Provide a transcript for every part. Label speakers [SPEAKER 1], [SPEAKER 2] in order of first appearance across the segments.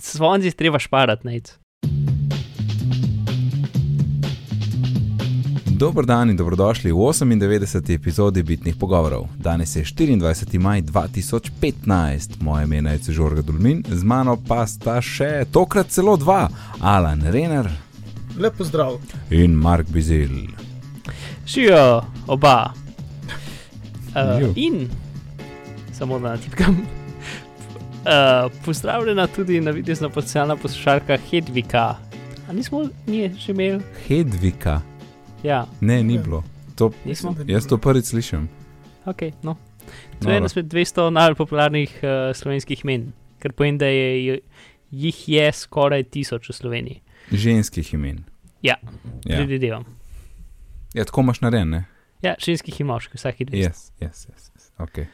[SPEAKER 1] Svonci treba šparati, nec.
[SPEAKER 2] Dober dan in dobrodošli v 98. epizodi Bitnih pogovorov. Danes je 24. maj 2015, moje ime je Žorga Dulmin, z mano pa sta še tokrat celo dva, Alan Renner
[SPEAKER 3] Lepo zdrav.
[SPEAKER 2] in Mark Bizil.
[SPEAKER 1] Živijo oba. Uh, in samo da natipkam. Uh, pozdravljena tudi na videzna potencijalna poslušalka Hedvika. A nismo nje že imeli?
[SPEAKER 2] Hedvika,
[SPEAKER 1] Ja,
[SPEAKER 2] ne, ni bilo. To,
[SPEAKER 1] nismo.
[SPEAKER 2] jaz to prvič slišim.
[SPEAKER 1] Ok, no. To je eno izmed 200 najbolj popularnih uh, slovenskih imen, kar pomeni, da je, jih je skoraj tisoč v Sloveniji.
[SPEAKER 2] Ženskih imen.
[SPEAKER 1] Ja,
[SPEAKER 2] Ja,
[SPEAKER 1] predvidevam.
[SPEAKER 2] ja tako imaš narejen, ne?
[SPEAKER 1] Ja, ženskih in moških, vsaki dve.
[SPEAKER 2] Yes, yes, yes, yes. Okay.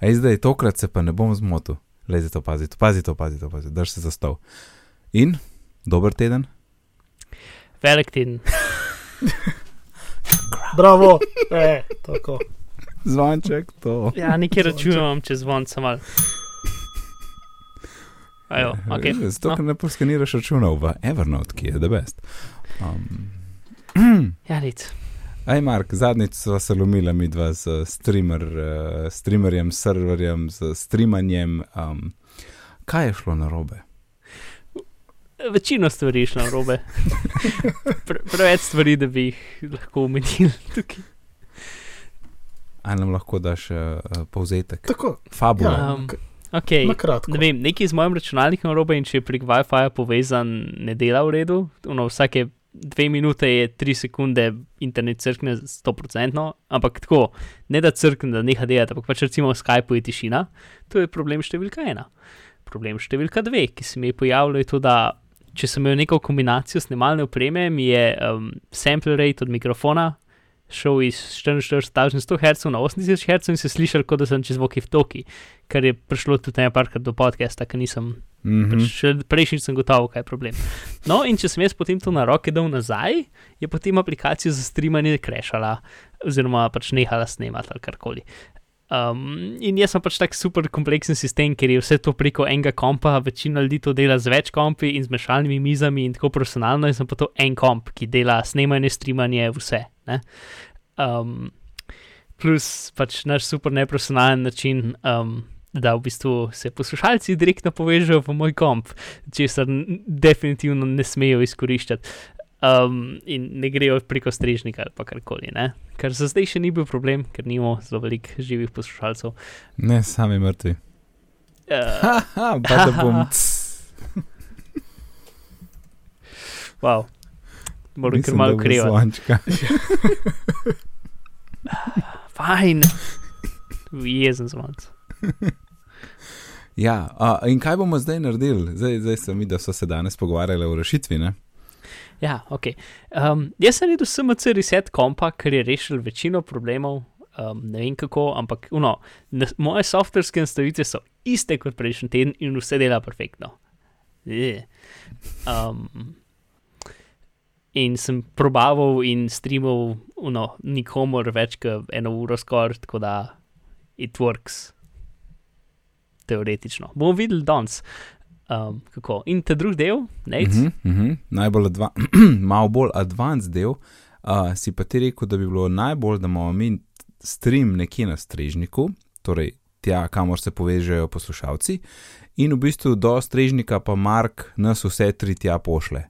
[SPEAKER 2] Ej, zdaj, tokrat se pa ne bom zmotil. Le za to pazi, to pazi, to pazi, to pazi, drž se za stol. In, dober teden.
[SPEAKER 1] Velik teden.
[SPEAKER 3] Bravo. E, tako.
[SPEAKER 2] Zvonček, to.
[SPEAKER 1] Ja, nekaj
[SPEAKER 3] Zvonček.
[SPEAKER 1] računam čez zvon, samo malo. Ajo, ok.
[SPEAKER 2] Ja, Zato,
[SPEAKER 1] no.
[SPEAKER 2] ker ne poskeniraš računov v Evernote, ki je the best. Um,
[SPEAKER 1] Ja, nic.
[SPEAKER 2] Aj, Mark, zadnjič sva se lomila mi dva z streamer, uh, streamerjem, serverjem, z streamanjem. Um, kaj je šlo na robe?
[SPEAKER 1] Večino stvari je šlo na robe. Pre, preveč stvari, da bi jih lahko omenili tukaj.
[SPEAKER 2] Ali nam lahko daš uh, povzetek?
[SPEAKER 3] Tako.
[SPEAKER 2] Fabula.
[SPEAKER 3] Ja,
[SPEAKER 1] Um, Okay.
[SPEAKER 3] Na kratko.
[SPEAKER 1] Ne vem, nekaj z mojim računalnikom je narobe in če je prek WiFi povezan, ne dela v redu. Ono, vsake dve minute je tri sekunde internet crkne 100%, ampak tako, ne da crkne, da neha delati, ampak pač recimo v Skypeu je tišina. To je problem številka ena. Problem številka dve, ki se mi je pojavil, je to, da če sem imel neko kombinacijo snemalne opreme, mi je um, sample rate od mikrofona šel iz 44.100 Hz na 80 Hz in se slišal, kot da sem čez zvoki v toki, kar je prišlo tudi nekajkrat do podcasta, ker nisem. Pač še prejšnjič sem gotovo, kaj je problem. No, in če sem jaz potem to na roke dal nazaj, je potem aplikacija za streamanje krešala, oziroma pač nehala snemati ali karkoli. Um, in jaz sem pač tak super kompleksen sistem, ker je vse to preko enega kompa, večina ljudi to dela z več kompi in z mešalnimi mizami in tako profesionalno, in sem pa to en komp, ki dela snemanje, streamanje, vse. Ne? Um, plus pač naš super neprofesionalen način. Um, da v bistvu se poslušalci direktno povežejo v moj komp, česar definitivno ne smejo izkoriščati. Um, in ne grejo preko strežnika ali karkoli. Ne? Kar za zdaj še ni bil problem, ker nimamo zelo veliko živih poslušalcev.
[SPEAKER 2] Ne, sami mrtvi.
[SPEAKER 1] Uh,
[SPEAKER 2] Haha, pa da bom.
[SPEAKER 1] wow. Moram kar malo krivati.
[SPEAKER 2] zvončka.
[SPEAKER 1] Fajn. Jezen zvonc.
[SPEAKER 2] Ja, a, in kaj bomo zdaj naredili? Zdaj, zdaj sem videl, da so se danes pogovarjali o rešitvi. Ne?
[SPEAKER 1] Ja, ok. Um, jaz sem naredil SMC reset kompa, ker je rešil večino problemov. Um, ne vem kako, ampak uno, na, moje softverske nastavitve so iste kot prejšnji teden in vse dela perfektno. Je. Um, in sem probaval in streamal, uno, nikomor več kot eno uro skoraj, tako da it works. Teoretično. Bomo videli danes. Um, kako. In ta drugi del, ne?
[SPEAKER 2] Mhm, mhm. Najbolj adva malo bolj advanced del. Uh, si pa ti rekel, da bi bilo najbolj, da imamo mi stream nekje na strežniku, torej tja, kamor se povežejo poslušalci, in v bistvu do strežnika pa Mark nas vse tri tja pošle.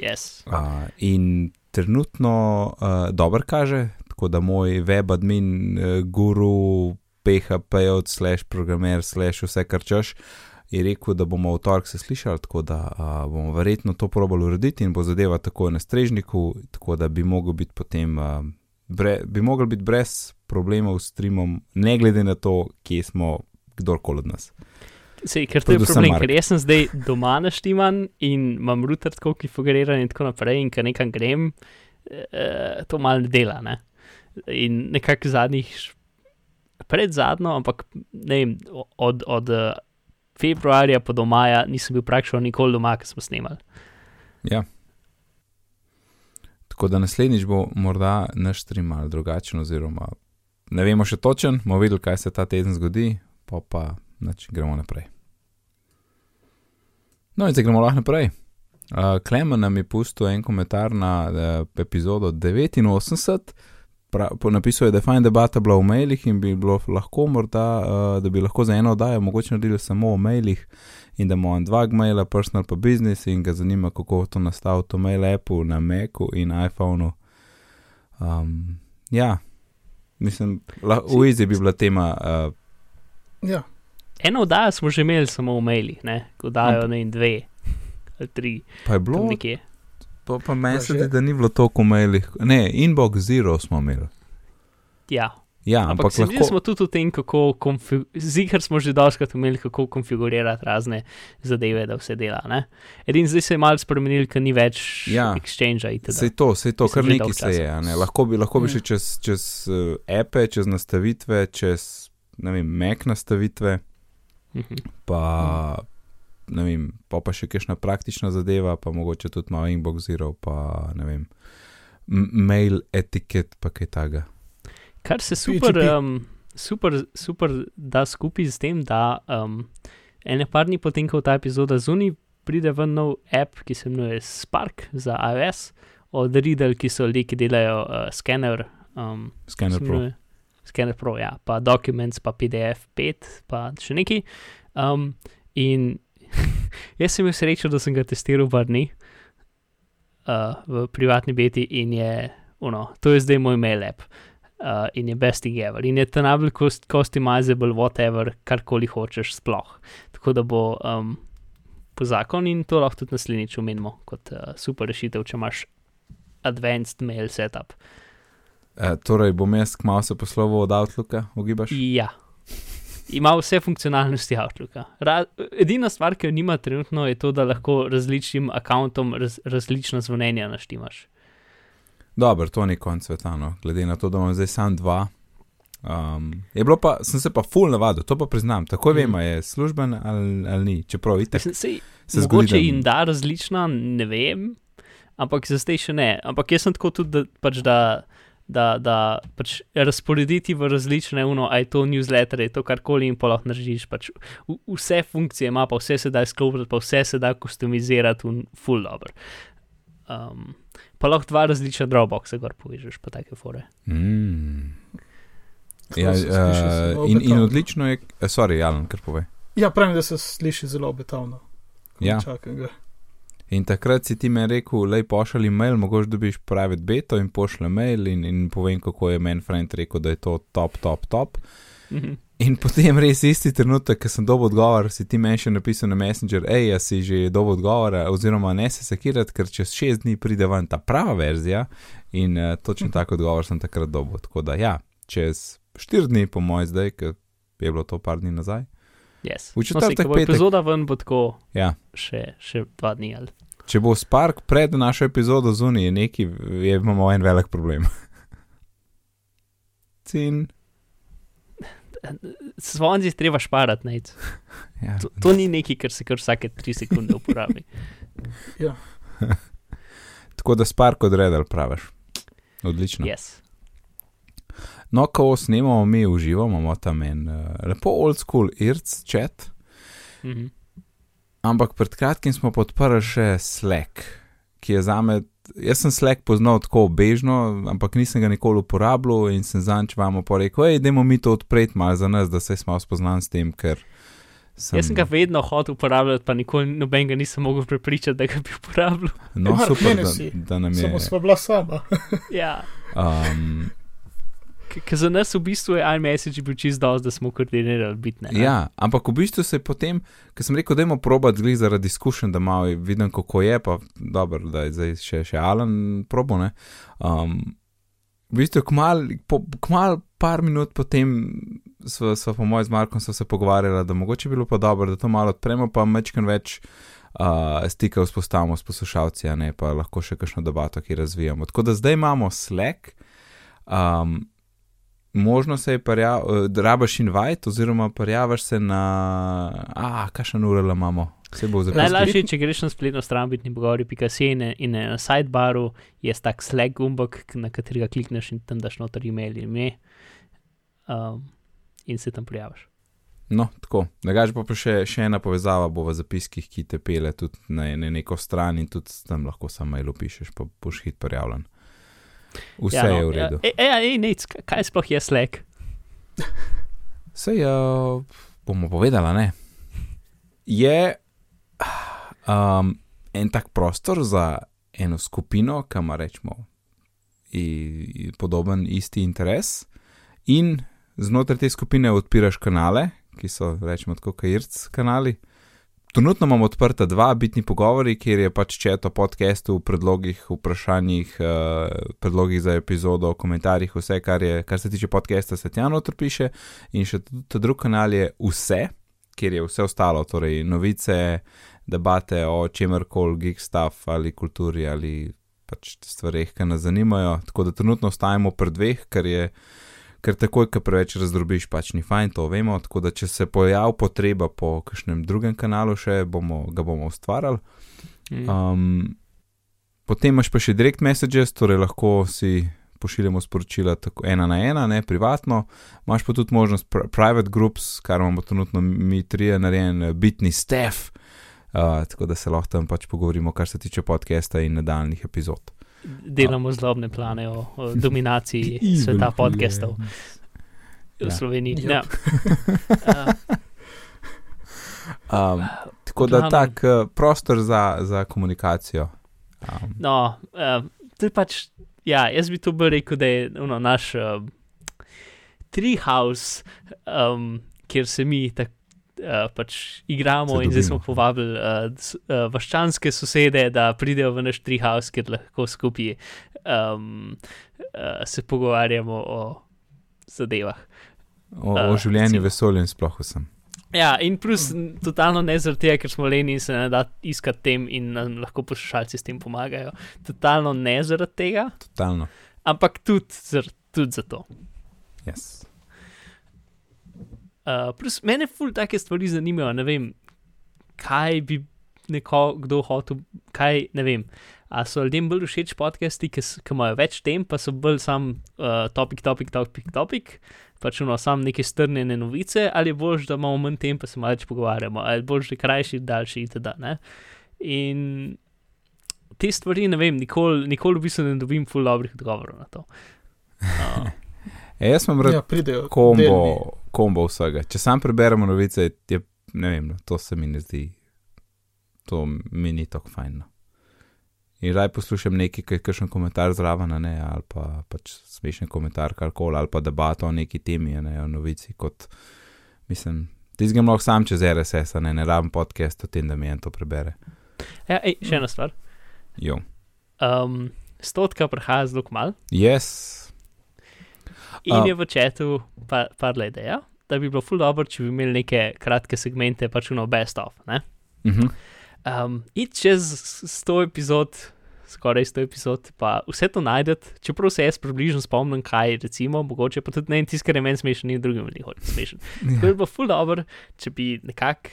[SPEAKER 1] Yes.
[SPEAKER 2] Uh, in trenutno uh, dobro kaže, tako da moj web admin, uh, guru, PHP, slash programer, slash vse kar češ, je rekel, da bomo v torek se slišali, tako da uh, bomo verjetno to probali urediti in bo zadeva tako na strežniku, tako da bi mogel biti potem. Uh, Bre, bi mogli biti brez problemov s streamom, ne glede na to, kje smo, kdorkoli od nas.
[SPEAKER 1] Sej, ker to je problem,
[SPEAKER 2] Mark.
[SPEAKER 1] ker jaz sem zdaj doma naštiman in imam router tako konfiguriran in tako naprej, in ker nekam grem, eh, to malo dela. Ne? In nekako zadnjih, pred zadnjo, ampak ne vem, od, od eh, februarja pa do maja nisem bil praktično nikoli doma, ker smo snemali.
[SPEAKER 2] Ja. Tako da naslednjič bo morda naš stream malo drugačen, oziroma ne vemo še točen, bomo videli, kaj se ta teden zgodi, pa pa nač, gremo naprej. No, in zdaj gremo lahko naprej. Uh, Klemen nam je pustil en komentar na uh, epizodo 89. Pra, napisal je, da je fajn debata bila v mailih in bi bilo lahko morda, uh, da bi lahko za eno oddajo mogoče naredili samo v mailih in da imamo dva maila, personal pa business in ga zanima, kako to nastavi to mail appu na Macu in iPhonu. Um, ja, mislim, v Easy bi bila tema. Uh,
[SPEAKER 3] Ja,
[SPEAKER 1] Eno oddajo smo že imeli samo v mailih, ne, oddajo ne in dve ali tri,
[SPEAKER 2] pa je bilo,
[SPEAKER 1] nekje.
[SPEAKER 2] pa, pa meni se zdi, da ni bilo toliko v mailih. Ne, inbox zero smo imeli.
[SPEAKER 1] Ja,
[SPEAKER 2] Ja,
[SPEAKER 1] ampak,
[SPEAKER 2] ampak
[SPEAKER 1] lahko... smo tudi o tem, kako konfigurati, zihar smo že doskrat imeli, kako konfigurirati razne zadeve, da vse dela. Ne? Edin zdaj se je malo spremenil, ker ni več
[SPEAKER 2] Ja.
[SPEAKER 1] exchange itd.
[SPEAKER 2] Sej to, sej to,
[SPEAKER 1] Mislim,
[SPEAKER 2] kar
[SPEAKER 1] dolgo
[SPEAKER 2] se je. a ne. Lahko bi, lahko bi
[SPEAKER 3] Ja.
[SPEAKER 2] šli čez, čez uh, epe, čez nastavitve, čez ne vem, Mac nastavitve,
[SPEAKER 1] Mhm.
[SPEAKER 2] pa, ne vem, pa, pa še kakšna praktična zadeva, pa mogoče tudi malo inbox zero, pa ne vem, mail etiket, pa kaj takega.
[SPEAKER 1] Kar se super, um, super, super da skupaj s tem, da um, ene par dni potem, ko ta epizoda zunaj, pride ven nov app, ki se imenuje Spark za iOS, od Riddle, ki so ljudje, ki delajo uh, skener. Um,
[SPEAKER 2] Scanner
[SPEAKER 1] se
[SPEAKER 2] Pro.
[SPEAKER 1] Scanner Pro, ja, pa Documents, pa PDF 5, pa še neki. Um, in jaz sem imel srečo, da sem ga testiral v dni uh, v privatni beti in je, uno, to je zdaj moj mail app. Uh, in je best thing ever. In je ta najbolj cost, customizable, whatever, karkoli hočeš, sploh. Tako da bo um, po zakon in to lahko tudi naslednjič omenimo kot uh, super rešitev, če imaš advanced mail setup.
[SPEAKER 2] E, torej, bom jaz kmalo se posloval od Outlooka, ugibaš?
[SPEAKER 1] Ja. Ima vse funkcionalnosti Outlooka. Ra edina stvar, ki jo nima trenutno, je to, da lahko različnim računom raz različna zvonjenja naštimaš.
[SPEAKER 2] Dobro, to ni konc sveta, no. glede na to, da imam zdaj sam dva. Um, je bilo pa, sem se pa full navadil, to pa priznam. Tako
[SPEAKER 1] Mhm.
[SPEAKER 2] vem, a je služben ali, ali ni. Čeprav itak
[SPEAKER 1] Mislim, sej,
[SPEAKER 2] se zgodi.
[SPEAKER 1] mogoče
[SPEAKER 2] da-
[SPEAKER 1] jim da različna, ne vem, ampak za zdaj še ne. Ampak jaz sem tako tudi, da, pač da, da, da pač razporediti v različne, uno, aj to newsletter, to karkoli in pa lahko narediš. Pač v, vse funkcije ima, pa vse se da izklopiti, pa vse se da customizirati in full dobro. Um, pa lahko dva različna Dropboxa gor povežeš, pa take fore.
[SPEAKER 2] Mm. Ja, uh, in, in odlično je, eh, sorry, Alan, kar pove.
[SPEAKER 3] Ja, pravim, da se sliši zelo obetavno.
[SPEAKER 2] Ja.
[SPEAKER 3] Čakam ga.
[SPEAKER 2] In takrat si ti meni rekel, lej pošalji mail, mogoče dobiš private beto in pošle mail in, in povem, kako je meni friend rekel, da je to top, top, top.
[SPEAKER 1] Mhm.
[SPEAKER 2] In potem res isti trenutek, ko sem dobil odgovor, si ti meni še napisal na Messenger, hej, jaz si že dobil odgovor, oziroma ne se sekirati, ker čez šest dni pride ven ta prava verzija in uh, točno tak odgovor sem takrat dobil. Tako da ja, čez štiri dni, po mojem, zdaj, ker je bilo to par dni nazaj.
[SPEAKER 1] Yes.
[SPEAKER 2] V
[SPEAKER 1] No,
[SPEAKER 2] četrtek,
[SPEAKER 1] ko bo
[SPEAKER 2] petek.
[SPEAKER 1] epizoda ven, bo tako
[SPEAKER 2] Ja.
[SPEAKER 1] še, še dva dni. Ali.
[SPEAKER 2] Če bo Spark pred našo epizodo zunaj, je neki, je, imamo en velik problem. Cin.
[SPEAKER 1] Svonzi treba šparati, ne.
[SPEAKER 2] Ja.
[SPEAKER 1] To, to ni nekaj, kar se kar vsake tri sekunde uporabi.
[SPEAKER 3] Ja.
[SPEAKER 2] Tako da Spark odredel, praviš. Odlično.
[SPEAKER 1] Yes.
[SPEAKER 2] No, ko snemamo, mi uživamo, imamo tam en uh, lepo old school IRC chat,
[SPEAKER 1] Mhm.
[SPEAKER 2] ampak pred kratkim smo podprli še Slack, ki je za me. Jaz sem Slack poznal tako obežno, ampak nisem ga nikoli uporabljal in sem zanč vam pa rekel, hej, dajmo mi to odpreti malo za nas, da se smo spoznali s tem, ker sem.
[SPEAKER 1] Jaz sem ga vedno hotel uporabljati, pa nikoli noben ga nisem mogel prepričati, da ga bi uporabljal.
[SPEAKER 2] No,
[SPEAKER 3] Mark,
[SPEAKER 2] super, da, da nam je.
[SPEAKER 3] Samo sva bila sama.
[SPEAKER 1] Ja.
[SPEAKER 2] Um,
[SPEAKER 1] Ker za nas v bistvu je iMessage bil čist dosti, da smo koordinirali bitne. ne?
[SPEAKER 2] Ja, ampak v bistvu se je potem, ker sem rekel, da imamo probat zgled zaradi izkušenj, da malo vidim, kako je, pa dobro, da je zdaj še, še Alan probo. ne. Um, v bistvu, kmal, po, kmal par minut potem smo, smo po mojem z Markom sva se pogovarjala, da mogoče bi bilo pa dobro, da to malo odpremo, pa mečkam več uh, stika vzpostavimo s poslušalci, ne pa lahko še kakšno debato, ki razvijamo. Tako da zdaj imamo Slack. Um, Možno se je da rabaš invite, oziroma prijavaš se na. A, kakšen URL imamo? Se bo zapisal.
[SPEAKER 1] Najlažje, če greš na spletno stran, bitni pogovori.si in, in na sidebaru je tak Slack gumbek, na katerega klikneš in tam daš noter e-mail in ime um, in se tam prijaviš.
[SPEAKER 2] No, tako. Drugač pa, pa še, še ena povezava bo v zapiskih, ki te pele tudi na, na neko stran in tudi tam lahko samo mail pišeš, pa boš hit prijavljen. Vse
[SPEAKER 1] ja, no,
[SPEAKER 2] je v redu.
[SPEAKER 1] Ja, ej, ej, ej, nec, kaj- sploh je Slack?
[SPEAKER 2] Sej uh, bomo povedali, ne. Je um, en tak prostor za eno skupino, ima rečemo i, i podoben isti interes, in znotraj te skupine odpiraš kanale, ki so rečemo tako kajrc kanali. Trenutno imamo odprta dva bitni pogovori, kjer je pač četo podcastu, predlogih, vprašanjih, uh, predlogih za epizodo, komentarjih, vse, kar, je, kar se tiče podcasta, se tja noter piše. In še ta drugi kanal je vse, kjer je vse ostalo, torej novice, debate o čemerkoli, geek stuff ali kulturi ali pač stvarih, ki nas zanimajo. Tako da trenutno ostajamo pri dveh, ker je. Ker takoj, ko preveč razdrobiš, pač ni fajn, to vemo. Tako da, če se pojavi potreba po kakšnem drugem kanalu, še bomo, ga bomo ustvarjali.
[SPEAKER 1] Mm.
[SPEAKER 2] Um, potem imaš pa še direct messages, torej lahko si pošiljamo sporočila tako ena na ena, ne privatno. Imaš pa tudi možnost pr private groups, kar imamo trenutno mi trije narejen, bitni staff, uh, tako da se lahko tam pač pogovorimo, kar se tiče podcasta in nadaljnih epizod.
[SPEAKER 1] Delamo zlobne plane o, o dominaciji
[SPEAKER 2] Evil
[SPEAKER 1] sveta podcastov v
[SPEAKER 2] Ja.
[SPEAKER 1] Sloveniji. Ja. Uh,
[SPEAKER 2] Um, tako da
[SPEAKER 1] glavnem-
[SPEAKER 2] tak uh, prostor za, za komunikacijo. Um,
[SPEAKER 1] No, uh, to je pač, ja, jaz bi to bolj rekel, da je ono, naš uh, treehouse, um, kjer se mi tako. Uh, pač igramo, in zdaj smo povabili uh, uh, vaščanske sosede, da pridejo v naš treehouse, kjer lahko skupaj um, uh, se pogovarjamo o zadevah.
[SPEAKER 2] o,
[SPEAKER 1] Uh,
[SPEAKER 2] o življenju, vesolju in sploh vsem.
[SPEAKER 1] Ja, in plus, totalno ne zaradi tega, ker smo leni in se ne da iskati tem in nam lahko poslušalci s tem pomagajo. Totalno ne zaradi tega,
[SPEAKER 2] Totalno.
[SPEAKER 1] ampak tudi, zar, tudi zato.
[SPEAKER 2] Yes.
[SPEAKER 1] Uh, plus, mene ful take stvari zanimajo. Ne vem, kaj bi neko, kdo hotel, kaj ne vem. A so ljudem bolj všeč podcasti, ki, ki imajo več tem, pa so bolj sam uh, topik, topik, topik, topik, pač no, sam neke strnjene novice, ali bož, da imamo manj tem, pa se malo več pogovarjamo, ali da je krajši, daljši itd. Ne? In te stvari, ne vem, nikoli, nikoli v bistvu ne dobim ful dobrih odgovorov na to. Uh,
[SPEAKER 2] E, jaz sem rad
[SPEAKER 3] Ja, pridejo. delni.
[SPEAKER 2] kombo, kombo vsega. Če sam preberemo novice, je, ne vem, no, to se mi ne zdi, to mi ni tako fajn. No. In raj poslušam nekaj, ki je kakšen komentar zraven, ne, ali pa pač smešen komentar, karkoli, ali pa debato o neki temi, ne, o novici, kot mislim. Tizgem lahko sam čez RSS, ne, ne rabim podcast o tem, da mi en to prebere.
[SPEAKER 1] ja, ej, še ena stvar.
[SPEAKER 2] Jo.
[SPEAKER 1] Um, stotka prihaja zelo mal.
[SPEAKER 2] Yes.
[SPEAKER 1] In je v četu pa, padla ideja, da bi bilo ful dobro, če bi imeli neke kratke segmente, pač uno best of. Ne?
[SPEAKER 2] Mhm.
[SPEAKER 1] Um, in čez 100 epizod, skoraj 100 epizod, pa vse to najdete, čeprav se jaz približno spomnim, kaj recimo, mogoče pa tudi ne in tisto, kar je meni smešen, in drugim ni hoče smešen. Tako bi bilo ful dobro, če bi nekako.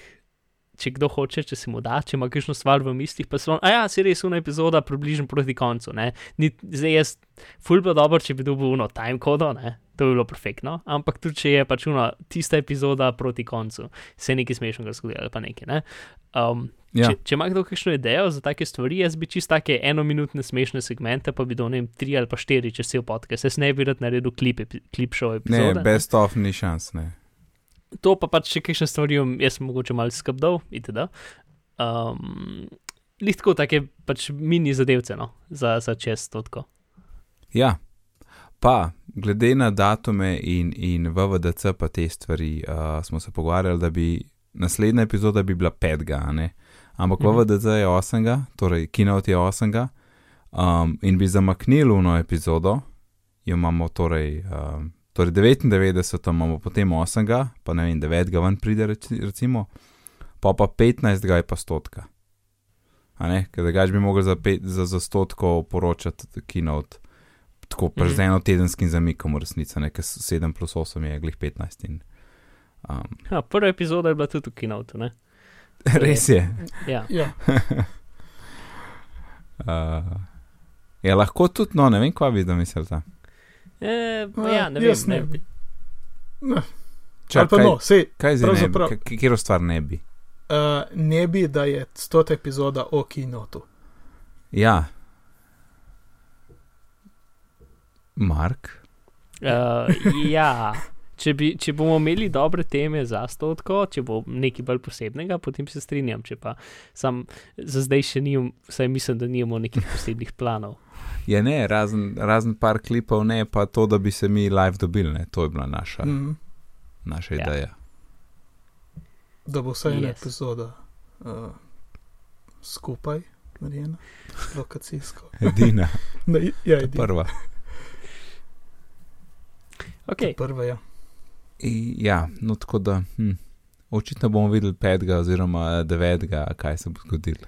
[SPEAKER 1] Če kdo hoče, če se mu da, če ima kakšno stvar v mislih, pa se on, a ja, se res una epizoda približno proti koncu. Ne? Ni, zdaj jaz, ful bi dobro, če bi dobil uno time kodo, ne? to bi bilo perfektno, ampak tudi če je pač uno tista epizoda proti koncu, se nekaj smešnega zgodilo ali pa nekaj. Ne? Um,
[SPEAKER 2] Ja.
[SPEAKER 1] če, če ima kdo kakšno idejo za take stvari, jaz bi čist take enominutne smešne segmente, pa bi do ne vem, tri ali pa štiri, če se opotke. Jaz ne bi rad naredil klip, klip
[SPEAKER 2] Ne,
[SPEAKER 1] epizode.
[SPEAKER 2] best of ni šans, ne.
[SPEAKER 1] To pa pač še kakšne stvari, um, jaz sem mogoče malo skrbdal, itd. Um, Lihtko take pač mini zadevce, no, za, za čez stotko.
[SPEAKER 2] Ja, pa glede na datume in, in VVDC, pa te stvari, uh, smo se pogovarjali, da bi naslednja epizoda bi bila 5. a ne? Ampak
[SPEAKER 1] Mhm.
[SPEAKER 2] VVDC je 8. torej Keynote je 8. Um, in bi zamaknili uno epizodo, jo imamo torej. Um, Torej 99 imamo potem 8, pa ne vem, 9 ven pride, reci- recimo, pa pa 15 je pa stotka. A ne, ker da bi mogel za, pet, za, za stotko poročati keynote, tako pač
[SPEAKER 1] Mhm.
[SPEAKER 2] z eno tedenskim zamikom v resnici, ne, ker 7 plus 8 je glih 15. In, um,
[SPEAKER 1] Ja, prva epizoda je bila tudi v kinotu, ne?
[SPEAKER 2] res je.
[SPEAKER 1] Ja.
[SPEAKER 3] Ja,
[SPEAKER 2] Uh, je lahko tudi, no, ne vem, kva bi da mislite.
[SPEAKER 1] E, pa
[SPEAKER 3] a,
[SPEAKER 1] ja, ne vem.
[SPEAKER 3] ne
[SPEAKER 1] Ne.
[SPEAKER 3] bi. Ne.
[SPEAKER 2] Čak,
[SPEAKER 3] pa
[SPEAKER 2] kaj,
[SPEAKER 3] no, sej,
[SPEAKER 2] kaj zdaj ne bi?
[SPEAKER 3] pravzaprav-
[SPEAKER 2] K- Kjer stvar ne bi?
[SPEAKER 3] uh, ne bi, da je stota epizoda o kinotu.
[SPEAKER 2] Ja. Mark?
[SPEAKER 1] Uh, ja, če, bi, če bomo imeli dobre teme za stotko, če bo nekaj bolj posebnega, potem se strinjam. Če pa sam za zdaj še nimam, vsaj mislim, da nimamo nekih posebnih planov.
[SPEAKER 2] Ja, ne, razen, razen par klipov, ne pa to, da bi se mi live dobili. Ne. To je bila naša, mm.
[SPEAKER 3] Mm,
[SPEAKER 2] naša
[SPEAKER 1] Ja.
[SPEAKER 2] ideja.
[SPEAKER 3] da bo vsaj ena
[SPEAKER 1] Yes.
[SPEAKER 3] epizoda uh, skupaj narejena, lokacijsko.
[SPEAKER 2] Edina,
[SPEAKER 3] Ne, ja, edina.
[SPEAKER 2] prva.
[SPEAKER 1] Okay.
[SPEAKER 3] Prva, ja.
[SPEAKER 2] I, ja, no tako da. Hm. Očitno bomo videli petega oziroma devetega, kaj se bo zgodilo.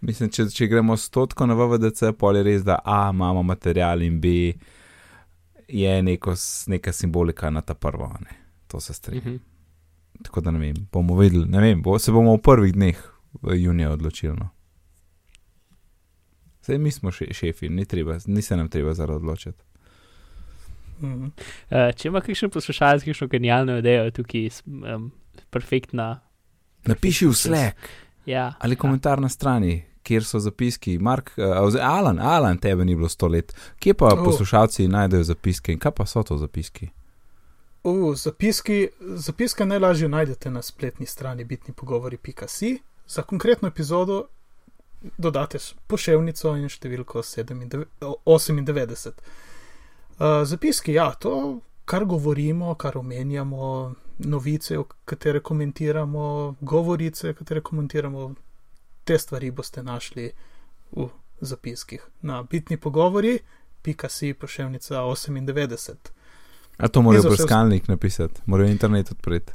[SPEAKER 2] Mislim, če, če gremo stotko na VVDC, pol je res, da A imamo material in B je neko, neka simbolika na ta prvo. a Ne? To se strinjam.
[SPEAKER 1] Mhm.
[SPEAKER 2] Tako da ne vem, bomo videli, ne vem, bo, se bomo v prvih dneh v juniju odločili. No. Zdaj mi smo še, šefi, ni, treba, ni se nam treba zaradi odločiti.
[SPEAKER 3] Mhm.
[SPEAKER 1] Uh, če ima kakšen poslušalec, kakšno genialno idejo, tukaj um, perfektna.
[SPEAKER 2] Napiši v Slack
[SPEAKER 1] Ja,
[SPEAKER 2] ali komentar na strani, kjer so zapiski. Mark, uh, Alan, Alan, tebe ni bilo sto let. Kje pa
[SPEAKER 3] Oh.
[SPEAKER 2] poslušalci najdejo zapiske in kaj pa so to zapiski?
[SPEAKER 3] Uh, zapiski, zapiske najlažje najdete na spletni strani bitnipogovori.si. Za konkretno epizodo dodate poševnico in številko 97 98. Uh, zapiski, ja, to, kar govorimo, kar omenjamo, novice, katere komentiramo, govorice, katere komentiramo, te stvari boste našli v zapiskih na bitni pogovori.si poševnica 98.
[SPEAKER 2] A to morajo
[SPEAKER 3] še
[SPEAKER 2] brskalnik napisati, morajo internet odpreti.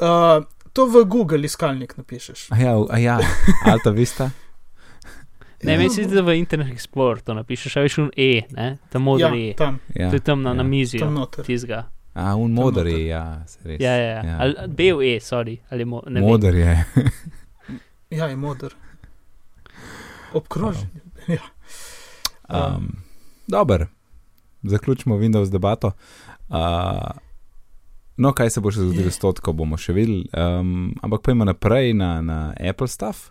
[SPEAKER 3] Uh, to v Google iskalnik napišeš.
[SPEAKER 2] A ja, a ja, Alta Vista.
[SPEAKER 1] ne, meni se zdi, da v Internet Explorer to napišeš, a veš, un E, ne, ta modri
[SPEAKER 3] ja,
[SPEAKER 1] E.
[SPEAKER 3] tam,
[SPEAKER 2] Ja,
[SPEAKER 1] To je tam na,
[SPEAKER 2] ja.
[SPEAKER 1] na mizi,
[SPEAKER 3] tam noter.
[SPEAKER 1] tizga.
[SPEAKER 2] A, un
[SPEAKER 3] noter.
[SPEAKER 2] je, ja, se res.
[SPEAKER 1] Ja, ja, ja.
[SPEAKER 2] Ja.
[SPEAKER 1] Ali bel E, sorry, ali mo, ne.
[SPEAKER 2] Modar je.
[SPEAKER 3] Ja, je modr. Obkrožen. Ja.
[SPEAKER 2] Um, Dobro, zaključimo Windows debato. Uh, no, kaj se bo še zgodilo s to, bomo še videli. Um, ampak pojmo naprej na, na Apple stuff.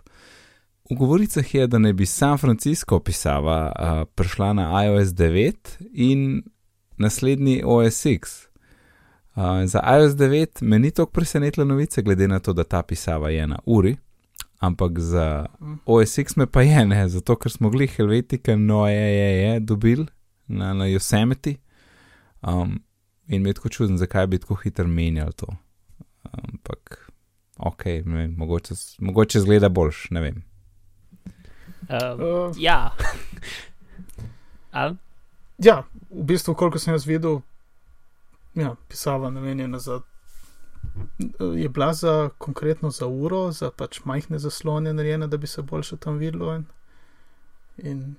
[SPEAKER 2] V govoricah je, da naj bi San Francisco pisava uh, prišla na iOS 9 in naslednji OS X. Uh, za iOS 9 me ni tako presenetila novica, glede na to, da ta pisava je na uri, ampak za
[SPEAKER 3] Mm.
[SPEAKER 2] OS X me pa je ne, zato ker smo gli Helvetika, no je, je, je dobil na, na Yosemite. Um, in mi je tako čuden, zakaj bi tako hitro menjali to. Ampak, ok, ne vem, mogoče, mogoče zgleda boljš, ne vem.
[SPEAKER 1] Uh,
[SPEAKER 3] Uh,
[SPEAKER 1] ja. Ali?
[SPEAKER 3] ja, v bistvu, koliko sem jaz videl, ja, pisava namenjena za. Je bila za konkretno za uro, za pač majhne zaslone narejena, da bi se boljše tam videlo, in, in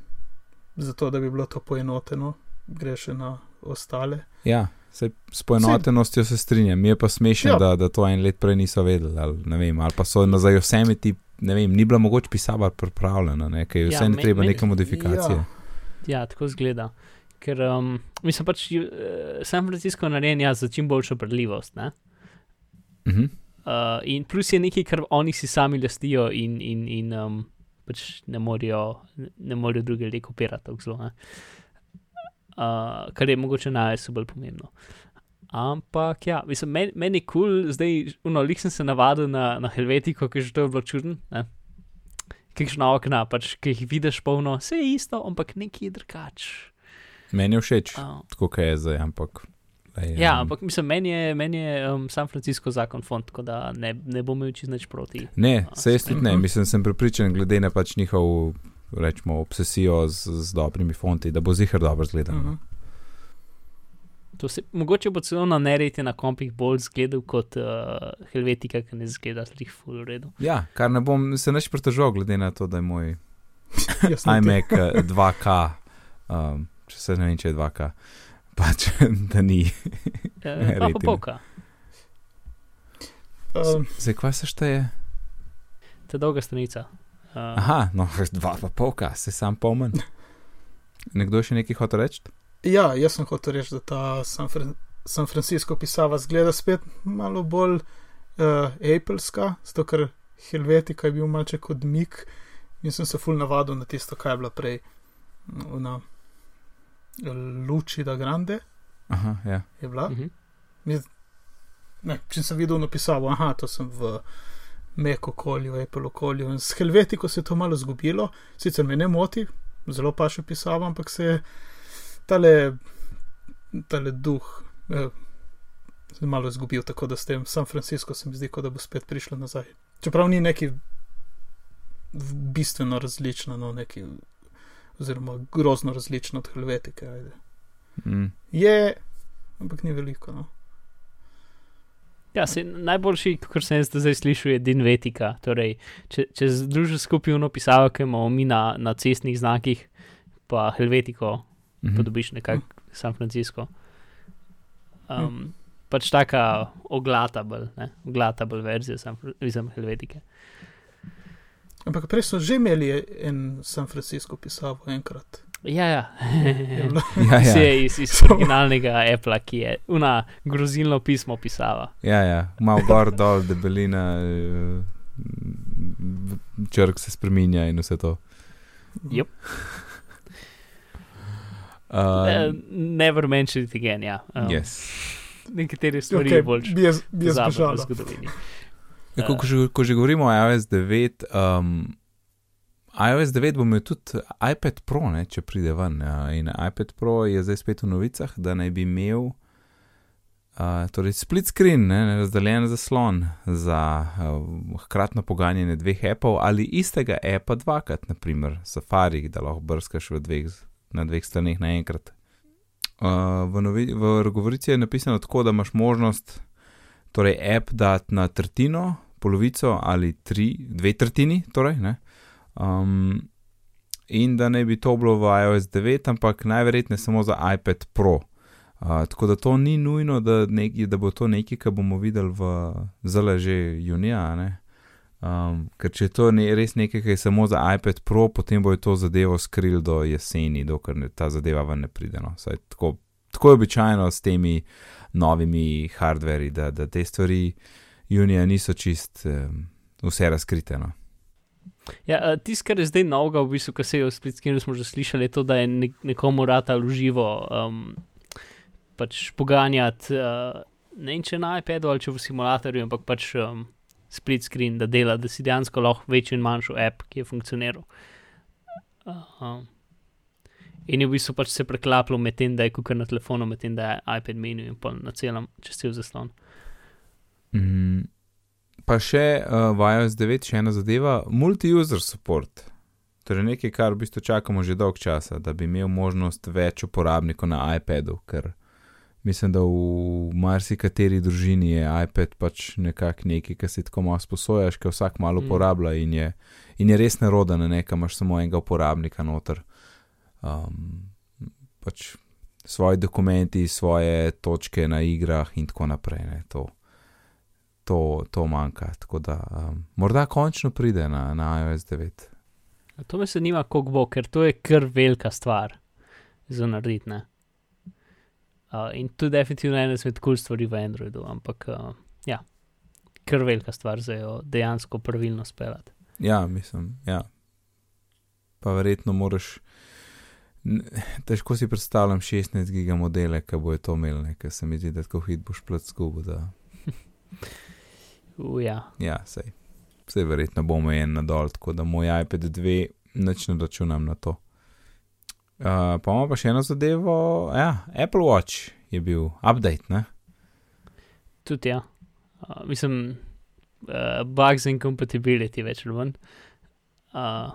[SPEAKER 3] zato, da bi bilo to poenoteno, gre še na ostale.
[SPEAKER 2] Ja, se, s poenotenostjo se strinjam, mi je pa smešno,
[SPEAKER 3] Ja.
[SPEAKER 2] da, da to en let prej niso vedeli, ali, ne vem, ali pa so na za Yosemite, ne vem, ni bila mogoče pisava pripravljena, ne, ker je
[SPEAKER 1] Ja,
[SPEAKER 2] vse ne
[SPEAKER 1] me-
[SPEAKER 2] treba neke modifikacije.
[SPEAKER 3] Ja.
[SPEAKER 1] Ja, tako zgleda. Ker um, mislim pač, uh, San Francisco je narejen ja, za čim boljšo predljivost. Ne?
[SPEAKER 2] Mhm.
[SPEAKER 1] Uh, in plus je nekaj, kar oni si sami lastijo in, in, in um, pač ne morejo, ne morejo druge ljudje kopirati tako zelo. ne. Uh, kar je mogoče najbolj bolj pomembno. Ampak ja, mislim, meni men je kul, cool, zdaj, no, lik sem se navadil na, na Helvetiko, ki je že to bilo čuden. Ne? Kakšna okna, pač, ki jih vidiš polno, vse je isto, ampak nekaj je drugače.
[SPEAKER 2] Meni je všeč,
[SPEAKER 1] Uh,
[SPEAKER 2] tako kot je zdaj, ampak. Lej,
[SPEAKER 1] Ja,
[SPEAKER 2] em,
[SPEAKER 1] ampak mislim, meni je, meni je um, San Francisco zakon font, tako da ne, ne bom imel čist nič proti.
[SPEAKER 2] Ne,
[SPEAKER 1] A,
[SPEAKER 2] se jaz tudi ne,
[SPEAKER 3] Mhm.
[SPEAKER 2] mislim, sem prepričan, glede na pač njihov, rečemo, obsesijo z, z dobrimi fonti, da bo zihar dobro zgledal.
[SPEAKER 3] Mhm.
[SPEAKER 1] To Se, mogoče bo celo na nereti na kompih bolj zgledal kot uh, Helvetika, ki ne zgleda slih full v redu.
[SPEAKER 2] Ja, kar ne bom se neč pritožil, glede na to, da je moj iMac eh, 2K, um, če se ne vem, če je 2K, pač da ni.
[SPEAKER 1] Uh, pa pa
[SPEAKER 2] Rating.
[SPEAKER 1] polka,
[SPEAKER 3] Um,
[SPEAKER 2] Zdaj, kva se šteje?
[SPEAKER 1] ta dolga stranica. Uh,
[SPEAKER 2] Aha, no, dva pa polka, se sam pomen. Nekdo še nekaj hoče reči?
[SPEAKER 3] Ja, jaz sem hotel reči, da ta San, Fran San Francisco pisava zgleda spet malo bolj uh, Appleska, zato ker Helvetika je bil malce kot mik in sem se ful navadil na tisto, kaj je bila prej. Na Luči da Grande
[SPEAKER 2] Aha, ja.
[SPEAKER 3] je bila.
[SPEAKER 1] Mhm.
[SPEAKER 3] Ne, če sem videl napisal, aha, to sem v Mek okolju, Apple okolju. In s Helvetiko se je to malo zgubilo, sicer me ne moti, zelo pa še pisal, ampak se je tale, tale duh eh, se je malo izgubil, tako da s tem San Francisco se mi zdi, kot da bo spet prišlo nazaj. Čeprav ni neki bistveno različno, no, neki, oziroma grozno različno od Helvetike. Ajde.
[SPEAKER 2] Mm.
[SPEAKER 3] Je, ampak ni veliko. No.
[SPEAKER 1] Ja, se, najboljši, kar sem jaz zdaj slišal, je Dinvetika. Torej, če, če združiš skupaj eno pisavo, ki imamo mi na, na cestnih znakih, pa Helvetiko,
[SPEAKER 2] Mhm.
[SPEAKER 1] pa dobiš nekako San Francisco. Um, pač taka oglatabel, ne, oglatabel verzija San Fr- mislim, Helvetike.
[SPEAKER 3] Ampak prej so že imeli en San Francisco pisavo enkrat.
[SPEAKER 1] Ja, ja.
[SPEAKER 3] Je bilo-
[SPEAKER 2] Ja,
[SPEAKER 1] Vse
[SPEAKER 2] ja.
[SPEAKER 1] je iz, iz originalnega Apple, ki je una grozilno pismo pisava.
[SPEAKER 2] ja, ja. malo gor, dol, debelina, eh, črk se spremenja in vse to.
[SPEAKER 1] Yep.
[SPEAKER 2] Uh,
[SPEAKER 1] Uh, never mention it again, ja. Um,
[SPEAKER 2] yes.
[SPEAKER 1] Nekatere stvari
[SPEAKER 3] Okay,
[SPEAKER 1] okay, bolj
[SPEAKER 3] bi jaz, bi jaz
[SPEAKER 1] zgodovini.
[SPEAKER 2] Ja, ko, ko, že, ko že govorimo o iOS 9, um, iOS 9 bo imel tudi iPad Pro, ne, če pride ven. Ja, in iPad Pro je zdaj spet v novicah, da naj bi imel uh, torej split screen, ne, razdeljen zaslon za uh, hkratno poganjanje dveh appov ali istega appa dvakrat, naprimer Safari, da lahko brskaš dveh, na dveh straneh naenkrat. Uh, v, novi, v govorici je napisano tako, da imaš možnost torej app dati na tretjino, polovico ali tri, dve tretjini, torej, ne. Um, in da ne bi to bilo v iOS 9, ampak najverjetneje samo za iPad Pro. Uh, tako da to ni nujno, da, neki, da bo to nekaj, kar bomo videli v zelo že junija. ne. Um, ker če je to ne, res nekaj, kar je samo za iPad Pro, potem bo to zadevo skril do jeseni, dokler ne, ta zadeva ven ne pride. No. Saj, tako, tako je običajno s temi novimi hardveri, da, da te stvari junija niso čist um, vse razkrite. No.
[SPEAKER 1] Ja, tisto, kar je zdaj novega, v bistvu, kar se je v Splitskem smo že slišali, je to, da je nek nekomu rata v živo um, pač poganjati, uh, ne vem, če na iPadu ali če v simulatorju, ampak pač um, split screen, da dela, da si dejansko lahko večji in manjši app, ki je funkcioniral. Uh, in je v bistvu pač se preklapljalo med tem, da je kukar na telefonu, med tem, da je iPad menu in pa na celem čez cel zaslon.
[SPEAKER 2] Mm, pa še uh, v iOS 9 še ena zadeva, multi-user support. Torej nekaj, kar v bistvu čakamo že dolg časa, da bi imel možnost več uporabnikov na iPadu, ker mislim, da v marsikateri družini je iPad pač nekako nekaj, kar si tako malo sposojaš, ker vsak malo
[SPEAKER 1] Mm.
[SPEAKER 2] uporablja in je, in je res neroda, na nekaj imaš samo enega uporabnika noter. Um, pač svoji dokumenti, svoje točke na igrah in tako naprej. Ne, to to, to manjka. Tako da um, morda končno pride na, na iOS 9.
[SPEAKER 1] To me zanima, kako bo, ker to je kar velika stvar za narediti. ne. Uh, in to je definitivno ena izmed kul cool stvari v Androidu, ampak uh, ja, kar velika stvar za jo dejansko pravilno speljati.
[SPEAKER 2] Ja, mislim, ja. Pa verjetno moraš. Težko si predstavljam 16 giga modele, ki bo to imel, ker se mi zdi, da tako hit boš plat zgubo. Da...
[SPEAKER 1] Uh, ja.
[SPEAKER 2] Ja, sej. Vse verjetno bo omejen na dol, tako da moj iPad 2 nič ne računam na to. Uh, pa imamo pa še eno zadevo, ja, Apple Watch je bil update, ne?
[SPEAKER 1] Tudi ja. Uh, mislim, uh, bugs in compatibility več ali manj. Uh,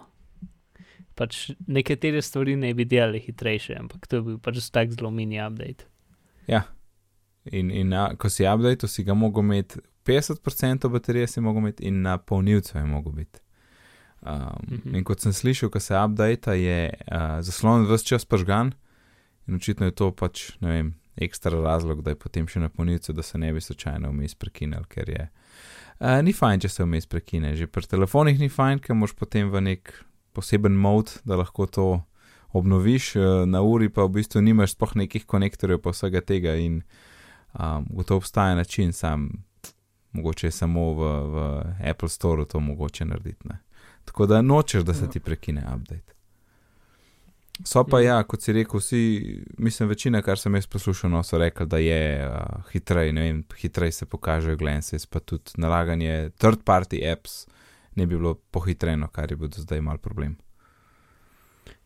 [SPEAKER 1] pač nekatere stvari ne bi delali hitrejše, ampak to je bil pač tak zelo mini update.
[SPEAKER 2] In, in a, ko si update, si ga mogel imeti 50% baterije, si mogel imeti in na polnilcu je mogel biti. Um,
[SPEAKER 1] Mhm.
[SPEAKER 2] In kot sem slišal, ko se update, je uh, zaslon vse čas pržgan in očitno je to pač, ne vem, ekstra razlog, da je potem še na polnilcu, da se ne bi slučajno vmes prekinil, ker je. Uh, ni fajn, če se vmes prekine. Že pri telefonih ni fajn, ker moš potem v nek poseben mod, da lahko to obnoviš, uh, na uri pa v bistvu nimaš spoh nekih konektorjev pa vsega tega in um, gotovo obstaja način, sam mogoče samo v, v Apple Store to mogoče narediti. Ne? Tako da nočeš, da se
[SPEAKER 3] Ja.
[SPEAKER 2] ti prekine update. So pa
[SPEAKER 1] Mhm.
[SPEAKER 2] ja, kot si rekel, vsi, mislim, večina, kar sem jaz poslušal, no, so rekli, da je uh, hitreje, ne vem, hitreje se pokažejo glances, pa tudi nalaganje third party apps ne bi bilo pohitreno, kar je bil do zdaj mal problem.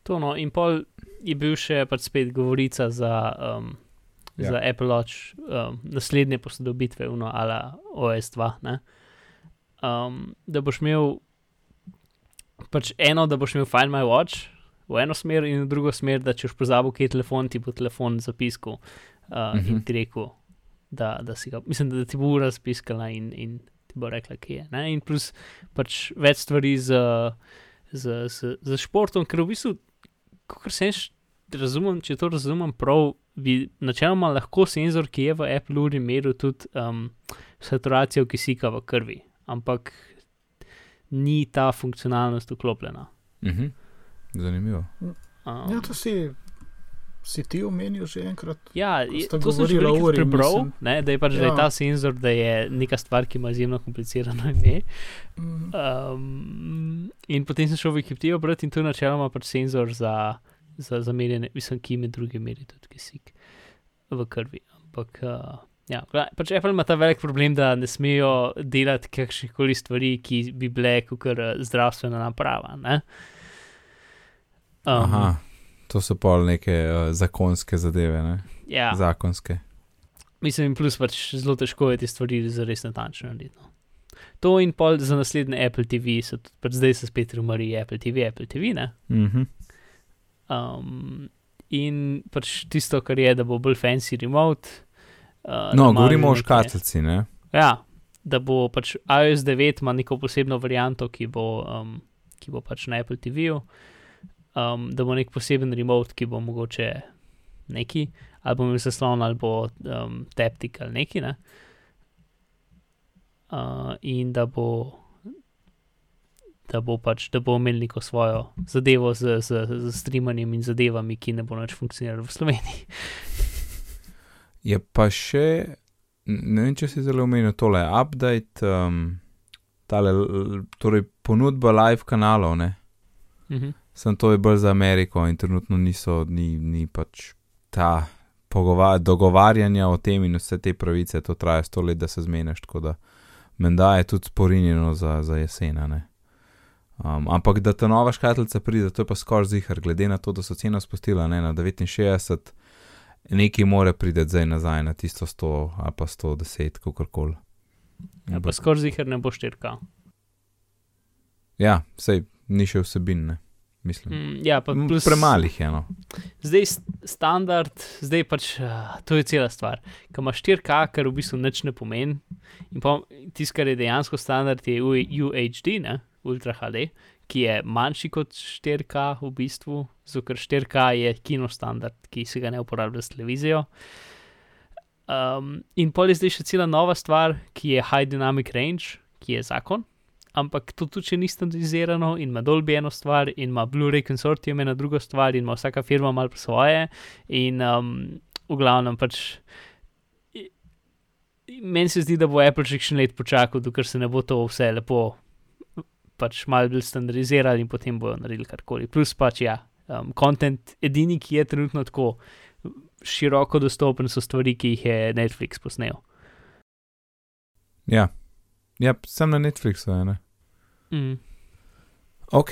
[SPEAKER 1] To no, in pol je bil še pač spet govorica za, um,
[SPEAKER 2] Ja.
[SPEAKER 1] za Apple Watch, um, naslednje posodobitve, uno ala OS2. Ne? Um, da boš imel pač eno, da boš imel Find My Watch v eno smer, in v drugo smer, da če boš pozabil, kje je telefon, ti bo telefon zapiskal uh, uh -huh. in
[SPEAKER 2] Mhm.
[SPEAKER 1] ti rekel, da, da si ga, mislim, da ti bo ura spiskala in, in ti bo rekla, kje je. Ne? In plus pač več stvari z, z, z, z športom, ker v bistvu kot sem š- razumem, če to razumem prav, bi načeloma lahko senzor, ki je v Apple uri, meril tudi um, saturacijo kisika v krvi, ampak ni ta funkcionalnost vklopljena.
[SPEAKER 2] Mhm. Zanimivo.
[SPEAKER 1] Um,
[SPEAKER 3] Ja, to si, si ti omenil že enkrat.
[SPEAKER 1] Ja, to sem že
[SPEAKER 3] uri,
[SPEAKER 1] prebral,
[SPEAKER 3] mislim.
[SPEAKER 1] ne, da je pač ja. da je
[SPEAKER 3] Ja.
[SPEAKER 1] ta senzor, da je neka stvar, ki ima izjemno komplicirano ime.
[SPEAKER 3] Mm,
[SPEAKER 1] Um, in potem sem šel v Wikipedijo brati in je načeloma pač senzor za, za, za merjenje, mislim, ki med drugim meri tudi kisik v krvi. Ampak, uh, ja, pač Apple ima ta velik problem, da ne smejo delati kakšnih koli stvari, ki bi bile kot zdravstvena naprava. Ne? Um,
[SPEAKER 2] Aha, to so pol neke uh, zakonske zadeve, ne?
[SPEAKER 1] ja,
[SPEAKER 2] zakonske.
[SPEAKER 1] mislim, in plus pač zelo težko je te stvari zares natančno narediti. no. To in pol za naslednje Apple TV, so pač zdaj se spet rumori Apple TV, Apple TV, ne?
[SPEAKER 2] Mhm.
[SPEAKER 1] Um, in pač tisto, kar je, da bo bolj fancy remote. Uh,
[SPEAKER 2] No, govorimo o škatlici, ne?
[SPEAKER 1] Ja, da bo pač iOS 9 ima neko posebno varianto, ki bo, um, ki bo pač na Apple TV-ju. Um, da bo nek poseben remote, ki bo mogoče neki, ali bo imel zaslon, ali bo um, taptic ali neki. Ne? Uh, in da bo. Da bo pač, da bo imel neko svojo zadevo z, z, z streamanjem in zadevami, ki ne bo več funkcionirala v Sloveniji.
[SPEAKER 2] Je pa še, ne vem, če si zelo omenil tole, update, um, tale, torej ponudba live kanalov, ne?
[SPEAKER 1] Mhm.
[SPEAKER 2] Sem to je bolj za Ameriko in trenutno niso, ni, ni pač ta dogovarjanja o tem in vse te pravice, to traja sto let, da se zmeniš, tako da menda je tudi sporinjeno za, za jesena, ne. Um, ampak da ta nova škatlica pride, to je pa skoraj zihar, glede na to, da so ceno spustila ne, na 69, nekaj more priti zdaj nazaj na tisto 100 ali pa 110, kakorkoli.
[SPEAKER 1] Ja, pa skoraj zihar ne bo štirka.
[SPEAKER 2] Ja, sej ni še vsebin, ne. Mislim.
[SPEAKER 1] Mm, ja, plus,
[SPEAKER 2] Premalih je, no.
[SPEAKER 1] Zdaj st- standard, zdaj pač uh, to je cela stvar. Ko imaš 4K, kar v bistvu nič ne pomeni, in pa tisto, kar je dejansko standard, je UHD, ne? Ultra HD, ki je manjši kot 4K v bistvu, zato ker 4K je kino standard, ki se ga ne uporablja s televizijo. Um, in pol je zdaj še cela nova stvar, ki je High Dynamic Range, ki je zakon. Ampak to tudi še ni standardizirano in ima dolbi eno stvar, in ima Blu-ray konsortium ena drugo stvar, in ima vsaka firma malo svoje. In um, v glavnem pač. Meni se zdi, da bo Apple še kakšen let počakal, dokler se ne bo to vse lepo, pač malo bolj standardizirali in potem bojo naredili karkoli. Plus pač ja, um, content, edini, ki je trenutno tako široko dostopen, so stvari, ki jih je Netflix posnel.
[SPEAKER 2] Ja, ja sem na Netflixu, ne.
[SPEAKER 1] Mm.
[SPEAKER 2] Ok,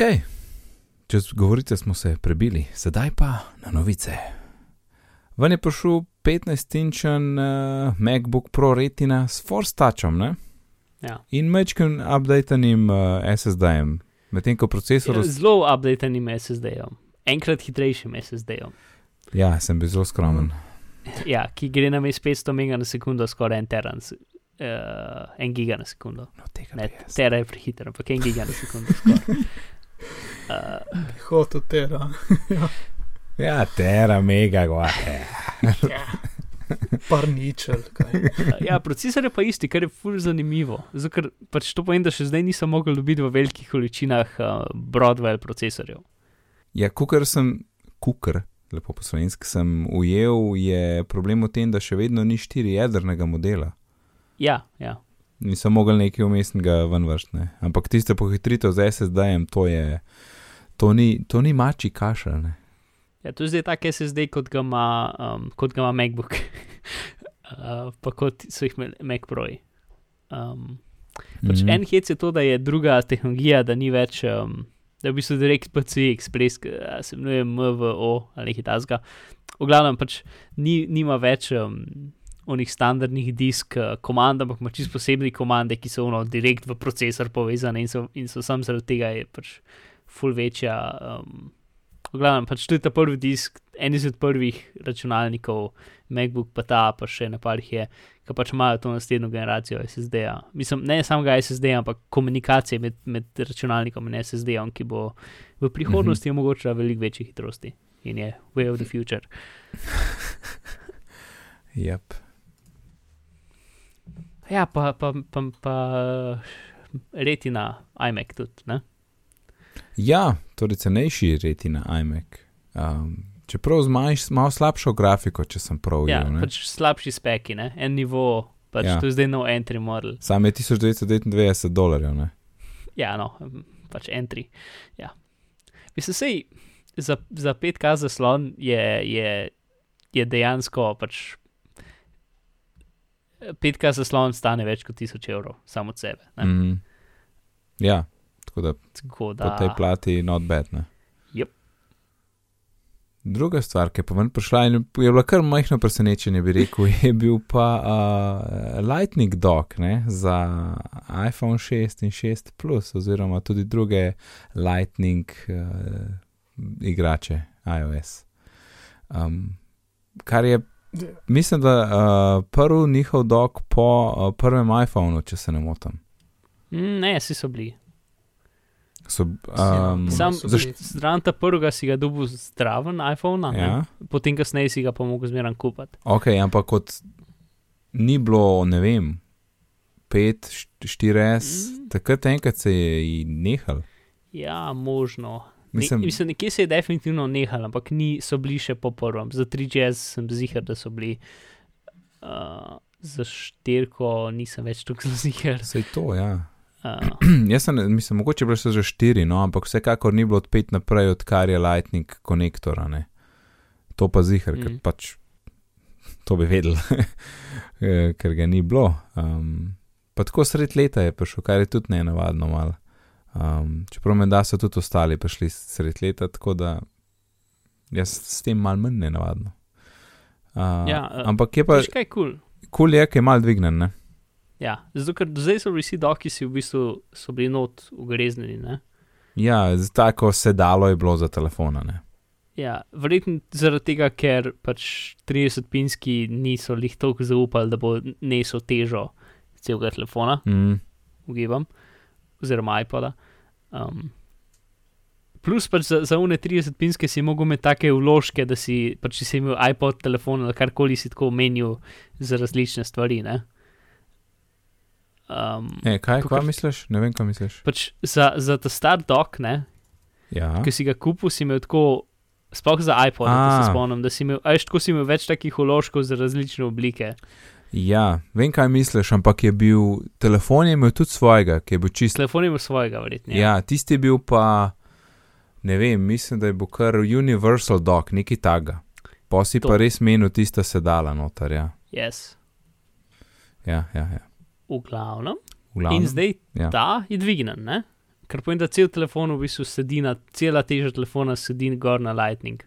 [SPEAKER 2] čez govorice smo se prebili, sedaj pa na novice. Ven je prišel 15-inčen uh, MacBook Pro Retina s Force Touchom ne?
[SPEAKER 1] Ja.
[SPEAKER 2] in mečkim updatenim uh, SSD-jem, medtem ko procesor.
[SPEAKER 1] Ja, Zelo updatenim SSD-jem, enkrat hitrejšim SSD-jem.
[SPEAKER 2] Ja, sem bil zelo skromen.
[SPEAKER 1] Ja, ki gre na mestu 500 mega na sekundo, skoraj en teran, uh, en giga na sekundo.
[SPEAKER 2] No, tega
[SPEAKER 1] Ne, tera je prehiter, ampak en giga na sekundo. Uh,
[SPEAKER 3] Hotel tera.
[SPEAKER 2] Ja, tera mega, gote.
[SPEAKER 3] Par ničel. kaj.
[SPEAKER 1] ja, procesor je pa isti, kar je fur zanimivo. Zato, ker pač to pomeni, da še zdaj nisem mogel dobiti v velikih količinah uh, Broadwell procesorjev.
[SPEAKER 2] Ja, kukar sem, kukr, lepo po slovenski sem ujel, je problem v tem, da še vedno ni štiri jedrnega modela.
[SPEAKER 1] Ja, ja.
[SPEAKER 2] Nisem mogel nekaj umestnega ven vrstne. Ampak tiste pohitritev z SSD-jem, to je. To ni, to ni mači kašelj. ne.
[SPEAKER 1] ja to je zdaj tak SSD, kot ga ima, um, kot ga ima MacBook, uh, pa kot so jih imeli Mac Pro-ji. Um, pač
[SPEAKER 2] Mhm.
[SPEAKER 1] En hec je to, da je druga tehnologija, da ni več, um, da je v bistvu direkt PCI Express, ki se imenuje MVO ali nekaj tasga. V glavnem pač ni, nima več um, onih standardnih disk uh, komand, ampak ima čisto posebne komande, ki so ono direkt v procesor povezane in so, in so sam zaradi tega je pač full večja. Um, v glavnem pač to je ta prvi disk, en izmed prvih računalnikov, MacBook pa ta, pa še na parih je ki pač imajo to naslednjo generacijo SSD-ja. Mislim, ne samega SSD-ja, ampak komunikacije med, med računalnikom in SSD-jem, ki bo v prihodnosti
[SPEAKER 2] Mhm.
[SPEAKER 1] omogočila veliko večje hitrosti in je way of the future.
[SPEAKER 2] Yep.
[SPEAKER 1] Ja, pa, pa, pa, pa retina iMac tudi. Ne?
[SPEAKER 2] Ja, torej cenejši retina iMac. Um, čeprav z manj- malo slabšo grafiko, če sem prav
[SPEAKER 1] Ja,
[SPEAKER 2] ujel. ne.
[SPEAKER 1] pač slabši speki, ne? en nivo, pač
[SPEAKER 2] ja.
[SPEAKER 1] to je zdaj nov entry model.
[SPEAKER 2] Sam je 1999 dolarjev. Ne?
[SPEAKER 1] Ja, no, pač entry. Ja. Mislim, sej, za, za 5K zaslon je, je, je dejansko pač. 5K zaslon stane več kot 1000 evrov, samo od sebe. Ne?
[SPEAKER 2] Mm. Ja, tako da
[SPEAKER 1] Tako
[SPEAKER 2] po
[SPEAKER 1] da.
[SPEAKER 2] tej plati not bad. Ne?
[SPEAKER 1] Yep.
[SPEAKER 2] Druga stvar, ki je pa ven prišla in je bila kar majhno presenečenje, bi rekel, je bil pa uh, Lightning Dock ne, za iPhone 6 in 6 Plus, oziroma tudi druge Lightning uh, igrače iOS. Um, kar je, mislim, da uh, prvi njihov dock po uh, prvem iPhonu, če se ne motim.
[SPEAKER 1] Mm, ne, vsi so bili.
[SPEAKER 2] So, um,
[SPEAKER 1] Sam zraven ta prvega si ga dobil zdraven iPhone,
[SPEAKER 2] ja.
[SPEAKER 1] ja. potem kasneje si ga pa mogel zmeraj kupiti.
[SPEAKER 2] Ok, ampak kot ni bilo, ne vem, 5, 4S,
[SPEAKER 1] Mm.
[SPEAKER 2] takrat enkrat se je nehal.
[SPEAKER 1] Ja, možno.
[SPEAKER 2] Mislim,
[SPEAKER 1] ne, mislim, nekje se je definitivno nehal, ampak ni, so bili še po prvem. Za 3GS sem zihar, da so bili. Uh, za štirko nisem več tukaj zihar.
[SPEAKER 2] se je to, ja.
[SPEAKER 1] Uh,
[SPEAKER 2] Jaz sem, mislim, mogoče bilo še za 4, no, ampak vsekakor ni bilo od 5 naprej, odkar je Lightning konektor. To pa zihar, mm. ker pač to bi vedel, Eh, ker ga ni bilo. Um, pa tako sred leta je prišel, kar je tudi ne navadno malo. Um, čeprav me da so tudi ostali prišli sred leta, tako da jaz s tem mal manj ne navadno. Uh,
[SPEAKER 1] Ja, eh,
[SPEAKER 2] ampak je pa
[SPEAKER 1] Veš kaj je kul? Cool?
[SPEAKER 2] kul je, ki je mal dvignen, ne?
[SPEAKER 1] Ja, zato ker zdaj so bili vsi doki, si v bistvu so bili not ugrezneni. Ne?
[SPEAKER 2] Ja, tako sedalo je bilo za telefona, ne?
[SPEAKER 1] Ja, verjetno zaradi tega, ker pač 30-pinski niso lih toliko zaupali, da bo nesel težo celega telefona,
[SPEAKER 2] Mm.
[SPEAKER 1] ugibam, oziroma iPoda. Um, plus pač za, za une 30-pinske si mogel imeti take vložke, da si pač če si imel iPod, telefon ali karkoli si tako menil za različne stvari. Ne? Um,
[SPEAKER 2] E, kaj,
[SPEAKER 1] Kakor-
[SPEAKER 2] kaj misliš? Ne vem, kaj misliš.
[SPEAKER 1] pač za, za ta star dok, ne,
[SPEAKER 2] Ja.
[SPEAKER 1] ki si ga kupil, si imel tako, sploh za iPod, da se spomnim, da si imel, ajš tako si imel več takih vložkov za različne oblike.
[SPEAKER 2] Ja, vem, kaj misliš, ampak je bil telefon je imel tudi svojega, ki je bil čist.
[SPEAKER 1] Telefon je imel svojega, verjetno.
[SPEAKER 2] Ja, tisti je bil pa, ne vem, mislim, da je bil kar Universal Dock, neki taga. Pa si
[SPEAKER 1] To.
[SPEAKER 2] pa res menil tista sedala noter, ja.
[SPEAKER 1] Yes.
[SPEAKER 2] Ja, ja, ja.
[SPEAKER 1] V glavnem.
[SPEAKER 2] V glavnem,
[SPEAKER 1] In zdaj
[SPEAKER 2] ja.
[SPEAKER 1] ta je dvignen, ne? Ker pomeni, da cel telefon v bistvu sedi na, cela teža telefona sedi gor na Lightning.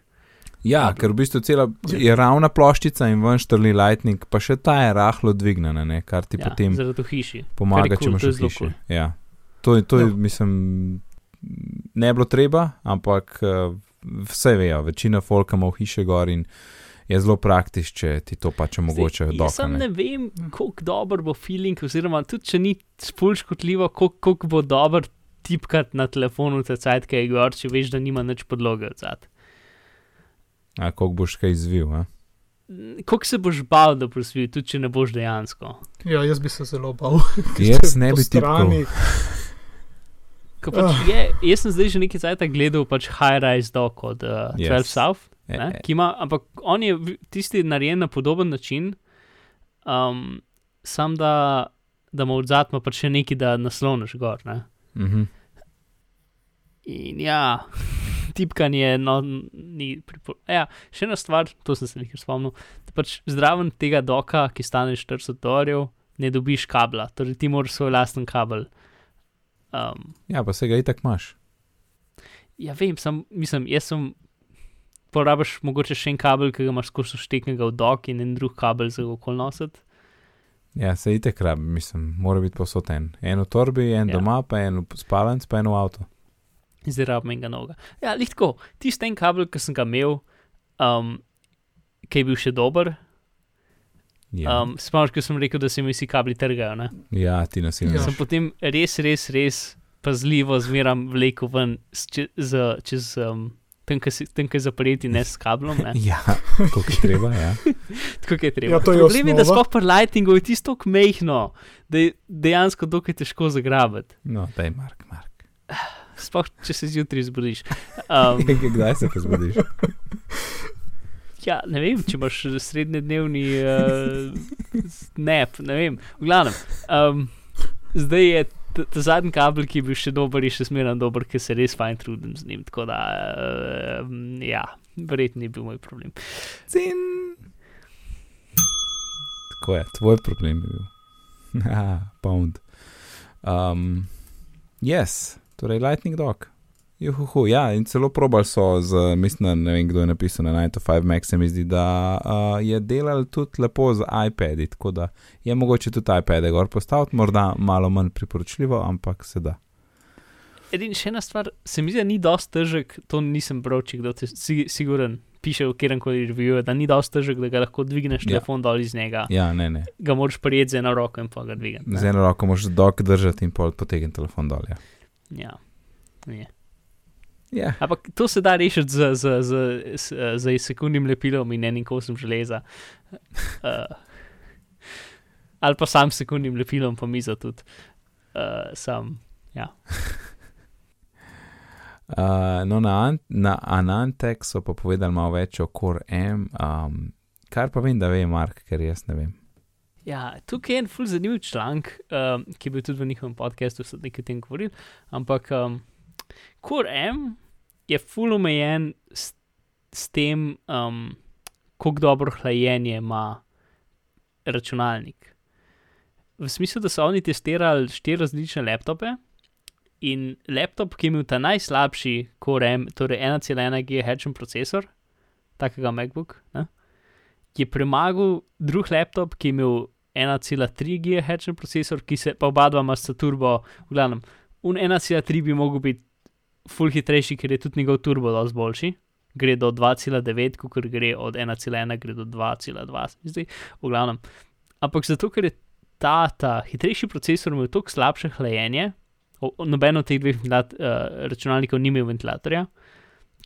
[SPEAKER 2] Ja,
[SPEAKER 1] kablu.
[SPEAKER 2] ker v bistvu cela je ravna ploščica in ven štrli Lightning, pa še ta je rahlo dvignjena, ne, kar ti
[SPEAKER 1] Ja,
[SPEAKER 2] potem
[SPEAKER 1] hiši.
[SPEAKER 2] pomaga,
[SPEAKER 1] je
[SPEAKER 2] če imaš v hiši.
[SPEAKER 1] kul.
[SPEAKER 2] Ja. To, to je,
[SPEAKER 3] No.
[SPEAKER 2] mislim, ne bilo treba, ampak uh, vse vejo, večina folka ima v hiše gor in je zelo praktično, če ti to pač omogočajo
[SPEAKER 1] Zdaj, Jaz
[SPEAKER 2] dokane.
[SPEAKER 1] ne vem, koliko dober bo feeling, oziroma tudi če ni spul škotljivo, koliko, koliko bo dober tipkat na telefonu, ta cajt, ki je gor, če veš, da nima nič podloge od zadaj.
[SPEAKER 2] A koliko boš kaj izvil, a?
[SPEAKER 1] Koliko se boš bal, da boš videl, tudi če ne boš dejansko.
[SPEAKER 3] Ja, jaz bi se zelo bal.
[SPEAKER 2] Jaz ne bi
[SPEAKER 3] strani-
[SPEAKER 1] Ko pač
[SPEAKER 3] Ah.
[SPEAKER 1] je, jaz sem zdaj že nekaj časa gledal pač High Rise Dog od uh, 12
[SPEAKER 2] Yes.
[SPEAKER 1] South,
[SPEAKER 2] E,
[SPEAKER 1] ne,
[SPEAKER 2] e,
[SPEAKER 1] ki ima, ampak on je tisti narejen na podoben način, um, sam da, da mu odzad ima pač še nekaj, da nasloniš gor. Ne.
[SPEAKER 2] mhm.
[SPEAKER 1] In ja, tipkanje, no, ni pripor. Ja, še ena stvar, to sem se jih spomnil. Pač zraven tega doka, ki stane 40 dolarjev, ne dobiš kabla, torej ti moraš svoj lasten kabel. Um,
[SPEAKER 2] Ja, pa se ga itak imaš.
[SPEAKER 1] ja, vem, sam, mislim, jaz sem. Porabiš mogoče še en kabel, ki ga imaš skozi šteknega v dok in en drug kabel za ga okol nositi.
[SPEAKER 2] Ja, se itak rabi, mislim, mora biti posod en. En v torbi, en
[SPEAKER 1] ja.
[SPEAKER 2] doma, pa en v spalnici, pa en v avtu.
[SPEAKER 1] Zdaj rabim enega noga. Ja, lahko, tisti en kabel, ki sem ga imel, um, ki je bil še dober.
[SPEAKER 2] Ja,
[SPEAKER 1] Um, Spomniš, ko sem rekel, da se mi vsi kabli trgajo. Ne?
[SPEAKER 2] ja ti nasilno.
[SPEAKER 3] Ja.
[SPEAKER 1] sem potem res, res, res pazljivo zmeram vlekel ven s- če- z- čez um, tenke zapreti, ne s kablom. Ne?
[SPEAKER 2] Ja, kot je treba, ja.
[SPEAKER 1] Tako je treba.
[SPEAKER 3] Ja, je
[SPEAKER 1] Problem je, da sploh pri lightingu je tisto tako mehko, da je dejansko dokaj težko zagrabiti.
[SPEAKER 2] No, daj, Mark, Mark.
[SPEAKER 1] Sploh če se zjutraj zbudiš. Um,
[SPEAKER 2] Kdaj se pa zbudiš?
[SPEAKER 1] ja, ne vem, če imaš srednjednevni uh, nep, ne vem. V glavnem, um, zdaj je ta, ta zadnji kabel, ki je bil še dober, je še smerno dober, ker se res fajn trudim z njim. Tako da, uh, ja, verjetno ni bil moj problem.
[SPEAKER 2] Cin. Tako je, tvoj problem je bil. Ah, pound. Um, yes, torej Lightning Dog. Juhu, ja, in celo probal so z, mislim, ne vem, kdo je napisal na 9 to 5 Max, se mi zdi, da uh, je delal tudi lepo z iPadi, tako da je mogoče tudi iPade gor postaviti, morda malo manj priporočljivo, ampak se da.
[SPEAKER 1] Edin, še ena stvar, se mi zdi, da ni dosti težek, to nisem če kdo te si, siguren piše v kjerem koli reviju, da ni dosti težek, da ga lahko dvigneš
[SPEAKER 2] Ja.
[SPEAKER 1] telefon dol iz njega.
[SPEAKER 2] Ja, ne, ne.
[SPEAKER 1] Ga moraš prijeti z eno roko in pa ga dvigniti.
[SPEAKER 2] Z eno roko moraš dok držati in potegniti telefon dol. Ja.
[SPEAKER 1] Ja. Je.
[SPEAKER 2] Ja.
[SPEAKER 1] Ampak to se da rešiti z, z, z, z, z sekundnim lepilom in enim kosom železa. Uh, ali pa sam sekundnim lepilom po mizo tudi. Uh, sam, ja.
[SPEAKER 2] Uh, no, na, An- na Anantek so pa povedali malo več o Core M, um, kar pa vem, da ve Mark, ker jaz ne vem.
[SPEAKER 1] Ja, tukaj je en ful zanimiv članek, um, ki je bil tudi v njihovem podkastu, so nekaj o tem govorili. Ampak um, Core M je ful omejen s, s tem, um, koliko dobro hlajenje ima računalnik. V smislu, da so oni testirali štiri različne laptope in laptop, ki je imel ta najslabši Core M, torej 1,1 GHz procesor, takega MacBook, ne, je premagal drug laptop, ki je imel 1,3 GHz procesor, ki se pa oba dva ima s turbo, v glavnem, un 1,3 bi mogel biti full hitrejši, ker je tudi njegov turbo dosti boljši. Gre do 2,9, kot gre od 1,1, gre do 2,2, se mi zdi, v glavnem. Ampak zato, ker je ta, ta hitrejši procesor imel toliko slabše hlajenje, o- o- noben od teh dveh uh, računalnikov ni imel ventilatorja,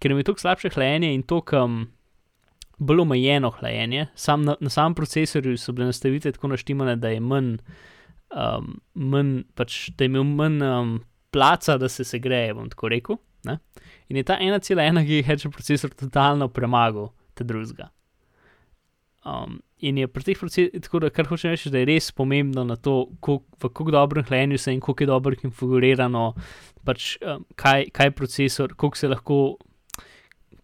[SPEAKER 1] ker je imel toliko slabše hlajenje in toliko um, bolj omejeno hlajenje. Sam na, na samem procesorju so bile nastavitve tako naštimane, da je manj, um, manj pač, da je imel manj um, placa, da se segreje, bom tako rekel. Ne? In je ta 1,1 GHz procesor totalno premagal te drugega. Um, in je pri teh procesih, tako da kar hočem reči, da je res pomembno na to, kolik, v kako dobrem hlajenju se in koliko je dobro konfigurirano, pač, um, kaj, kaj procesor, koliko se lahko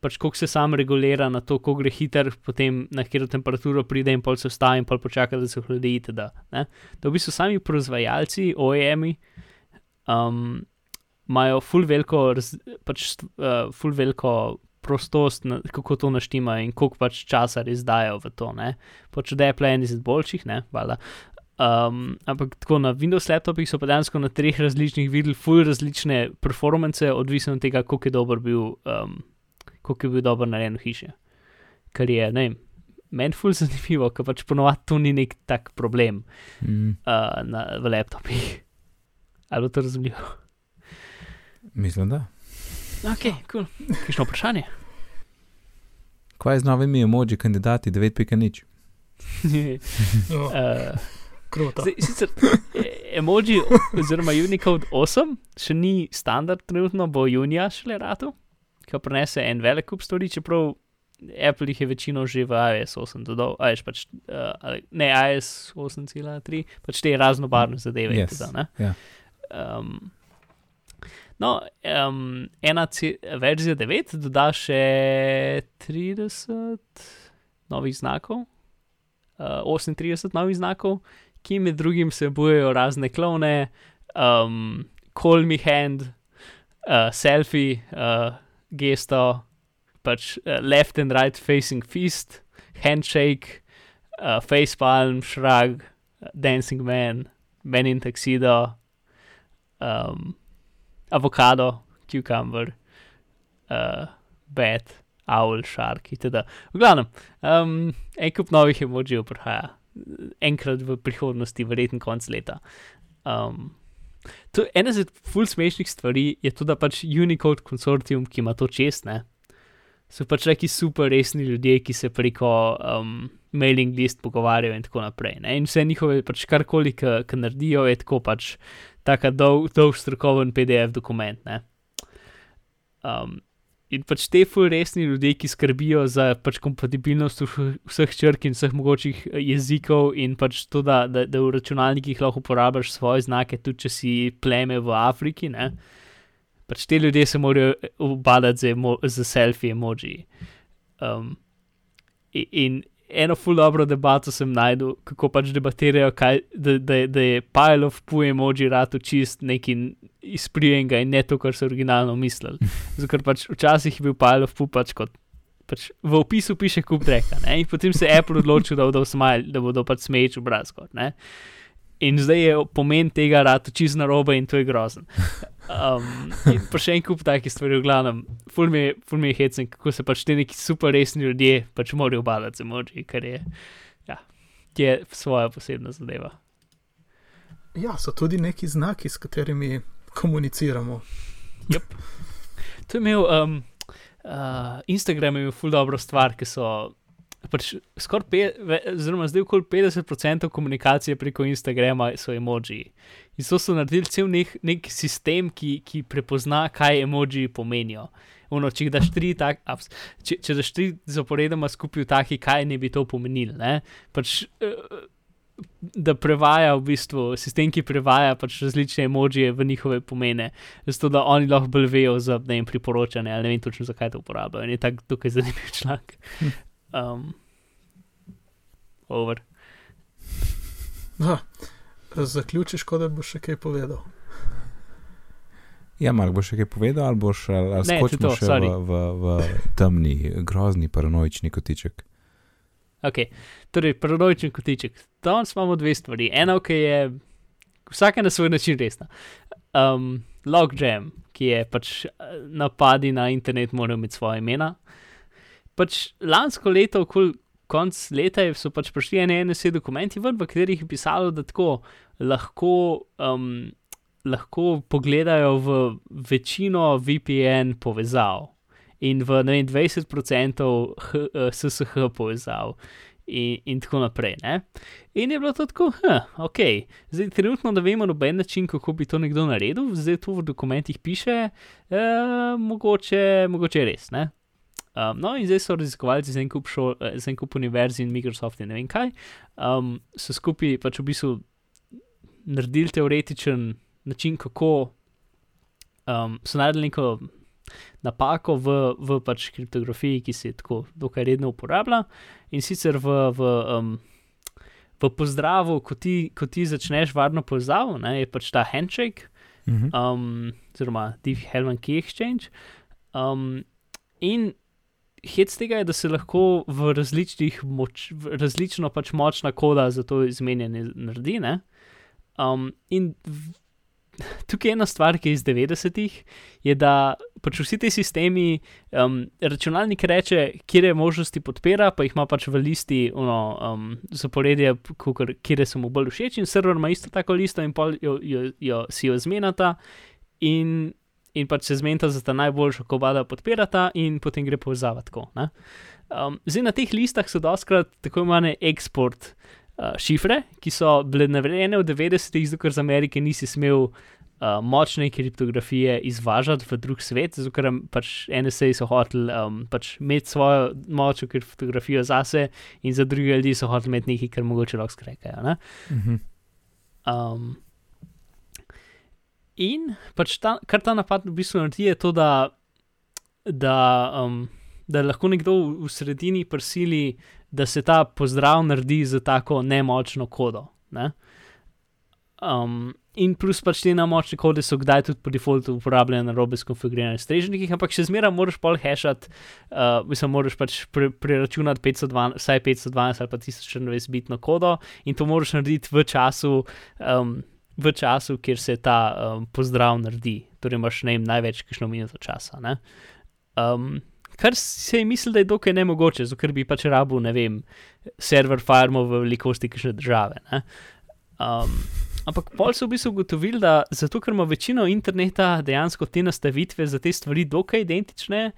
[SPEAKER 1] pač koliko se sam regulira na to, ko gre hiter, potem na katero temperaturo pride in pol se vstavi in pol počaka, da se ohladi. Da, da v bistvu sami proizvajalci, OEM-i, um, imajo full veliko, raz, pač, uh, full veliko prostost, na, kako to naštima in koliko pač časa res dajo v to. Ne? Pač Apple je en izmed boljših, ne, valjda. Um, ampak tako na Windows laptopih so pa dejansko na treh različnih videli full različne performance, odvisno od tega, koliko je dober bil. Um, kako je bil dobro narejen v hiši. Kar je, ne vem, meni ful zanimivo, ker pač ponovadi to ni nek tak problem
[SPEAKER 2] Mm,
[SPEAKER 1] uh, na, v laptopih. Ali to razumljivo?
[SPEAKER 2] mislim, da.
[SPEAKER 1] Ok, kul. Cool. Kišno vprašanje?
[SPEAKER 2] Kaj je z novimi emoji kandidati 9.0?
[SPEAKER 3] No,
[SPEAKER 1] uh,
[SPEAKER 3] kruto.
[SPEAKER 1] zdaj, sicer, e- emoji, oziroma Unicode 8, še ni standard, trenutno bo junija šele ratu, ki prenese en velik kup stvari, čeprav Apple jih je večino že v iOS 8 dodal, a veš pač, uh, ali- ne iOS 8.3, pač te raznobarvne zadeve.
[SPEAKER 2] Yes,
[SPEAKER 1] tako da, ne.
[SPEAKER 2] ja.
[SPEAKER 1] Um, no, um, ena verzija 9 doda še 30 novih znakov, uh, 38 novih znakov, ki med drugim vsebujejo razne klone, um, call me hand, uh, selfie, uh, gesto, pač uh, left and right facing fist, handshake, uh, facepalm, shrug, dancing man, man in tuxedo, um, avokado, cucumber, uh, bat, owl, shark itd. V glavnem, um, en kup novih emojijev prihaja, enkrat v prihodnosti, verjetno konc leta. Um, to, ena izmed ful smešnih stvari je tudi, da pač Unicode konsortium, ki ima to čest, ne, so pač neki super resni ljudje, ki se preko um, mailing list pogovarjajo in tako naprej. Ne? In vse njihove, pač karkoli, ki naredijo, je tako pač tako dolg, dolg strokoven PDF dokument. Um, in pač te ful resni ljudje, ki skrbijo za pač kompatibilnost vseh črk in vseh mogočih eh, jezikov, in pač to, da, da, da v računalnikih lahko uporabljaš svoje znake, tudi če si pleme v Afriki. Ne? Pač te ljudje se morajo obadati z, emo z selfie emoji. Um, in eno ful dobro debato sem najdel, kako pač debatirajo, kaj, da, da, da je pile of pu emoji rado čist nekaj izprijenega in ne to, kar so originalno mislili. Zato ker pač včasih je bil pile of pu pač kot. Pač v opisu piše kup dreka, ne? in potem se je Apple odločil, da bodo smajali, da bodo pač smeječ obraz. Kot, ne? in zdaj je pomen tega rado čist narobe in to je grozen. Um, pa še en kup takih stvari, v glavnem, ful mi je, ful mi je hecen, kako se pač ti neki super resni ljudje pač morajo obadati z emoji, kar je, ja, je svoja posebna zadeva.
[SPEAKER 3] Ja, so tudi neki znaki, s katerimi komuniciramo.
[SPEAKER 1] To je imel um, uh, Instagram, je imel ful dobro stvar, ki so. Pač skoraj, oziroma zdaj okoli 50% komunikacije preko Instagrama so emoji. In so, so naredili cel nek, nek sistem, ki, ki prepozna, kaj emoji pomenijo. Ono, če daš tri, tak, ups, če, če daš tri zaporedoma skupaj v taki, kaj ne bi to pomenilo. ne. Pač, eh, da prevaja v bistvu sistem, ki prevaja pač različne emožije v njihove pomene, zato da oni lahko bolj vejo za ne vem, priporočanje ali ne vem točno, zakaj to uporabljajo. In je tak tukaj zanimiv članek. Um, over.
[SPEAKER 3] Ha, zaključiš, kot da boš še kaj povedal.
[SPEAKER 2] Ja, Mark, boš še kaj povedal, ali boš ali, ali
[SPEAKER 1] Ne,
[SPEAKER 2] skočimo
[SPEAKER 1] to,
[SPEAKER 2] še
[SPEAKER 1] sorry.
[SPEAKER 2] v, v, v temni, grozni, paranoični kotiček.
[SPEAKER 1] Ok, torej, paranoičen kotiček. Danes imamo dve stvari. Ena, ki je vsaka na svoj način resna. Um, Logjam, ki je pač eh, napadi na internet, morajo imeti svoje imena. Pač lansko leto, okoli konc leta, je- so pač prišli NSA dokumenti, ven, v katerih je pisalo, da tako lahko, um, lahko pogledajo v večino VPN povezav in v vem, 20% H, eh, SSH povezav. In, in tako naprej. Ne? In je bilo to tako, huh, ok, zdaj trenutno ne vemo noben način, kako bi to nekdo naredil, zdaj to v dokumentih piše, eh, mogoče, mogoče res. Ne? Um, no, in zdaj so raziskovalci za en kup, šol, eh, za en kup univerz in Microsoft in ne vem kaj, um, so skupaj pač v bistvu naredili teoretičen način, kako um, so naredili neko napako v, v pač kriptografiji, ki se tako dokaj redno uporablja. In sicer v, v, um, v pozdravu, ko ti, ko ti začneš varno povezavo, ne, je pač ta handshake,
[SPEAKER 2] Mhm.
[SPEAKER 1] um, oziroma Div-Helman Key Exchange. Um, in hec tega je, da se lahko v različnih, moč, v različno pač močna koda za to izmenjanje naredi. Ne? Um, in v, tukaj je ena stvar, ki je iz 90-ih, je, da pač vsi ti sistemi, um, računalnik reče, kje možnosti podpira, pa jih ima pač v listi ono, um, zaporedje, kje so mu bolj všeč, in server ima isto tako listo in pol jo, jo, jo, si jo zmenata. In in pač se zmenta za ta najboljšo, ko oba podpirata, in potem gre povezava tako. ne. Um, zdaj na teh listah so doskrat tako imenovane eksport uh, šifre, ki so bile navedene v 90-ih, zato ker z Amerike nisi smel uh, močne kriptografije izvažati v drug svet, zato ker pač NSA so hoteli um, pač imeti svojo močno kriptografijo zase in za druge ljudi so hoteli imeti nekaj, kar mogoče lahko skrekajo. Ne?
[SPEAKER 2] Mhm.
[SPEAKER 1] Um, in pač ta, kar ta napad v bistvu naredi, je to, da, da, um, da lahko nekdo v, v sredini prisili, da se ta pozdrav naredi z tako nemočno kodo. Ne? Um, in plus pač te nemočne kode so kdaj tudi po defaultu uporabljene na robe skonfiguriranih strežnikih, ampak še zmeraj moraš pol hashati, uh, mislim, moraš pač pre, preračunati 512, vsaj 512 ali pa 1024 bitno kodo in to moraš narediti v času. Um, V času, kjer se ta um, pozdrav naredi, torej imaš ne vem, največ kišno minuto časa. ne. Um, kar se je mislil, da je dokaj nemogoče, ker bi pač rabu, ne vem, server farmov v velikosti kišne države. ne. Um, ampak pol so v bistvu ugotovili, da zato, ker ima večino interneta dejansko te nastavitve za te stvari dokaj identične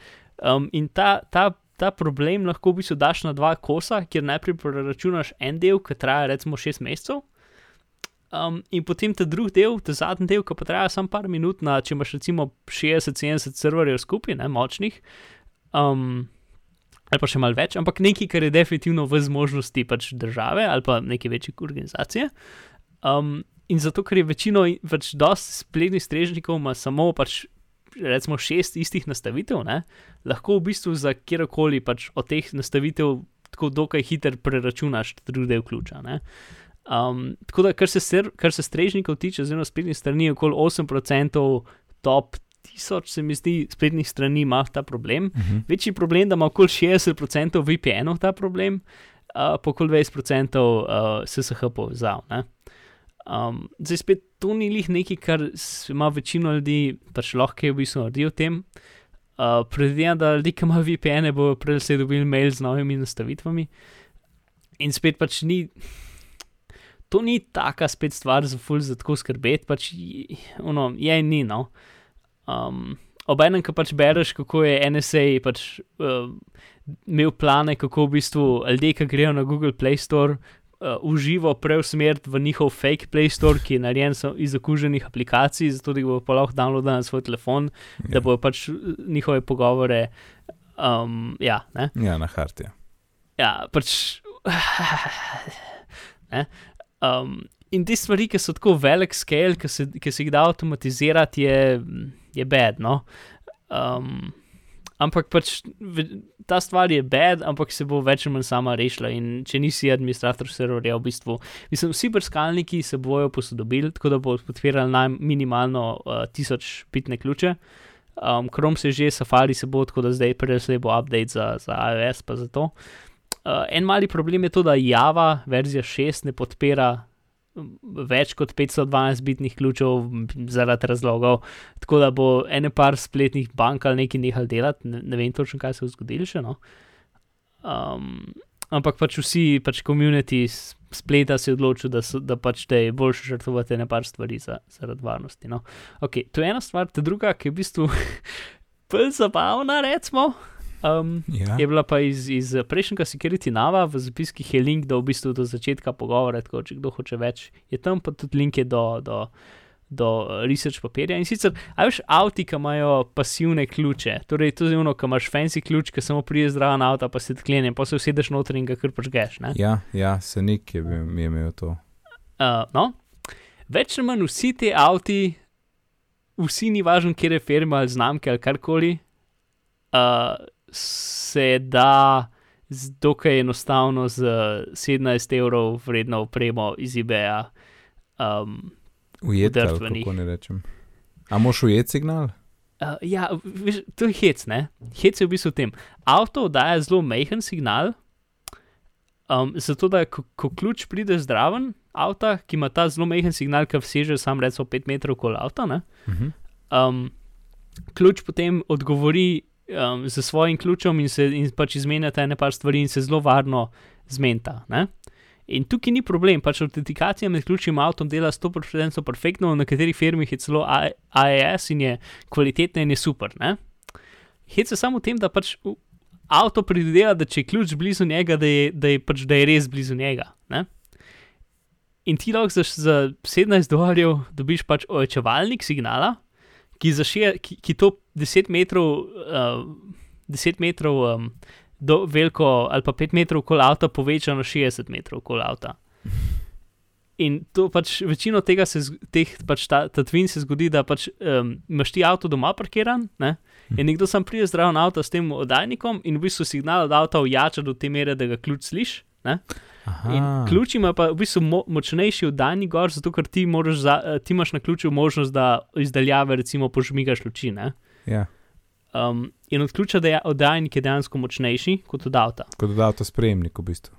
[SPEAKER 1] um, in ta, ta, ta problem lahko v bistvu daš na dva kosa, kjer najprej preračunaš en del, ki traja recimo 6 mesecev. Um, in potem ta drugi del, ta zadnji del, ki pa traja samo par minut, na, če imaš recimo 60-70 serverjev skupaj, ne, močnih, um, ali pa še malo več, ampak nekaj, kar je definitivno v zmožnosti pač države ali pa neke večje organizacije. Um, in zato, ker je večino, pač dosti spletnih strežnikov ima samo pač. Recimo šest istih nastavitev, ne? lahko v bistvu za kjerkoli pač od teh nastavitev tako dokaj hitro preračunaš druge del ključa. ne. Um, tako da, kar se, ser, kar se strežnikov tiče, oziroma spletnih strani, okoli 8% top 1000, se mi zdi, spletnih strani ima ta problem.
[SPEAKER 2] Mhm.
[SPEAKER 1] Večji problem, da ima okoli 60% VPN-ov ta problem, uh, pa okoli 20% uh, SSH povezav. Um, zdaj spet to ni lih nekaj, kar ima večino ljudi, pač lahko je v bistvu naredi o tem. Uh, Predvidevam, da ljudje, ki imajo VPN-e, bodo prej se dobili mail z novimi nastavitvami. In spet pač ni, to ni taka spet stvar za ful za tako skrbeti, pač ono, je in ni. No. Um, Obenem, ko pač bereš, kako je NSA pač, uh, imel plane, kako v bistvu ljudje, ki grejo na Google Play Store, uh, uživo preusmeriti v njihov fake Play Store, ki je narejen iz okuženih aplikacij, zato da jih bo lahko downloadil na svoj telefon, da
[SPEAKER 2] Ja.
[SPEAKER 1] bodo pač uh, njihove pogovore. Um, ja, ne.
[SPEAKER 2] Ja, na harti.
[SPEAKER 1] Ja, pač. ne, um, in te stvari, ki so tako velik scale, ki se, se jih da avtomatizirati, je, je bed. No? Um, ampak pač ta stvar je bed, ampak se bo več ali manj sama rešila. In če nisi administrator serverja, v bistvu, mislim, vsi brskalniki se bojo posodobili, tako da bo podpirali naj minimalno uh, tisoč pitne ključe. Um, Chrome se že, Safari se bo, tako da zdaj prelesle bo update za, za iOS, pa za to. Uh, en mali problem je to, da Java verzija 6 ne podpira m, več kot 512 bitnih ključev m, zaradi razlogov, tako da bo ene par spletnih bank ali nekaj nehal delati, ne, ne vem točno, kaj se bo zgodilo še. No. Um, ampak pač vsi, pač komuniti s- spleta se je odločil, da, so, da pač te je boljše žrtvovati ene par stvari za, zaradi varnosti. No. Ok, to je ena stvar, ta druga, ki je v bistvu bolj zabavna, recimo. Um,
[SPEAKER 2] Ja.
[SPEAKER 1] je bila pa iz, iz prejšnjega Security Nava, v zapiskih je link do, v bistvu do začetka pogovora, tako če kdo hoče več, je tam pa tudi linke do, do, do eh, research papirja. In sicer, a veš, avti, ki imajo pasivne ključe, torej to je ono, ki imaš fancy ključ, ki samo prije zraven avta, pa se odklene, pa se usedeš noter in ga kar pažgeš. ne?
[SPEAKER 2] Ja, ja, Senik je, bil- je imel to.
[SPEAKER 1] Uh, no, več ali manj vsi ti avti, vsi ni važno, kje je firma ali znamke ali karkoli, uh, se da dokaj enostavno z 17 evrov vredno opremo iz eBaya. Um,
[SPEAKER 2] Ujet, ali
[SPEAKER 1] Vdrt v njih.
[SPEAKER 2] kako ne rečem. A moš ujet signal?
[SPEAKER 1] Uh, ja, veš, to je hec, ne? Hec je v bistvu v tem. Avto daje zelo majhen signal, um, zato da ko, ko ključ pride zdraven avta, ki ima ta zelo majhen signal, ki vseže sam recimo 5 metrov okoli avta, ne?
[SPEAKER 2] Mhm.
[SPEAKER 1] um, ključ potem odgovori um, z svojim ključem in, se, in pač izmenjata ene par stvari in se zelo varno zmenta. Ne? In tukaj ni problem, pač autentikacija med ključem in avtom dela 100% perfektno, v nekaterih firmih je celo AES in je kvalitetna in je super. Ne? Hec je samo v tem, da pač avto predvideva, da če je ključ blizu njega, da je, da je, pač, da je res blizu njega. Ne? in ti lahko za, za 17 dolarjev dobiš pač ojačevalnik signala, ki, zašije, ki, ki to 10 metrov, uh, 10 metrov um, do veliko, ali pa 5 metrov okoli avta, poveča na 60 metrov okoli avta. In to pač večino tega se, teh, pač ta, ta twin se zgodi, da pač um, imaš ti avto doma parkiran, ne? in nekdo sam pride zraven avta s tem oddajnikom in v bistvu signal od avta ujača do te mere, da ga ključ slišiš. Ključ ima pa v bistvu mo močnejši oddajnik gor, zato ker ti, za, eh, ti imaš na ključu možnost, da izdaljave recimo požmigaš luči. Ne?
[SPEAKER 2] Ja,
[SPEAKER 1] Um, in od ključa oddajnik je dejansko močnejši kot od avta.
[SPEAKER 2] kot da to sprejemnik v bistvu.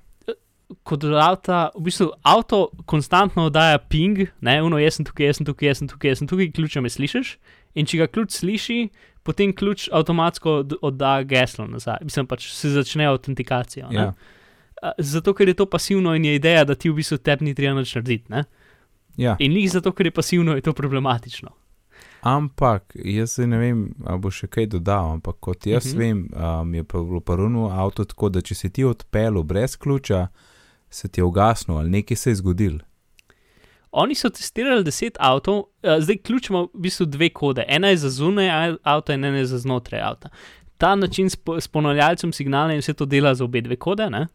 [SPEAKER 1] Kot od avta, v bistvu avto konstantno oddaja ping, ne, uno, jaz sem tukaj, jaz sem tukaj, jaz sem tukaj, jaz sem tukaj, ključa me slišiš. In če ga ključ sliši, potem ključ avtomatsko od- odda geslo nazaj, mislim pač se začne autentikacija.
[SPEAKER 2] Ja.
[SPEAKER 1] Zato, ker je to pasivno in je ideja, da ti v bistvu tebi ni treba nič narediti. Ne?
[SPEAKER 2] Ja.
[SPEAKER 1] In njih zato, ker je pasivno, je to problematično.
[SPEAKER 2] Ampak jaz ne vem, ali bo še kaj dodal, ampak kot jaz
[SPEAKER 1] Mhm.
[SPEAKER 2] uh -huh. vem, um, je pa bilo prvo avto tako, da če si ti odpeljal brez ključa, se ti je ugasnil ali nekaj se je zgodil.
[SPEAKER 1] Oni so testirali 10 avtov, uh, zdaj ključ ima v bistvu dve kode. Ena je za zunaj a- avta in ena je za znotraj avta. Ta način s, s ponavljalcem signala in vse to dela za obe dve kode. ne.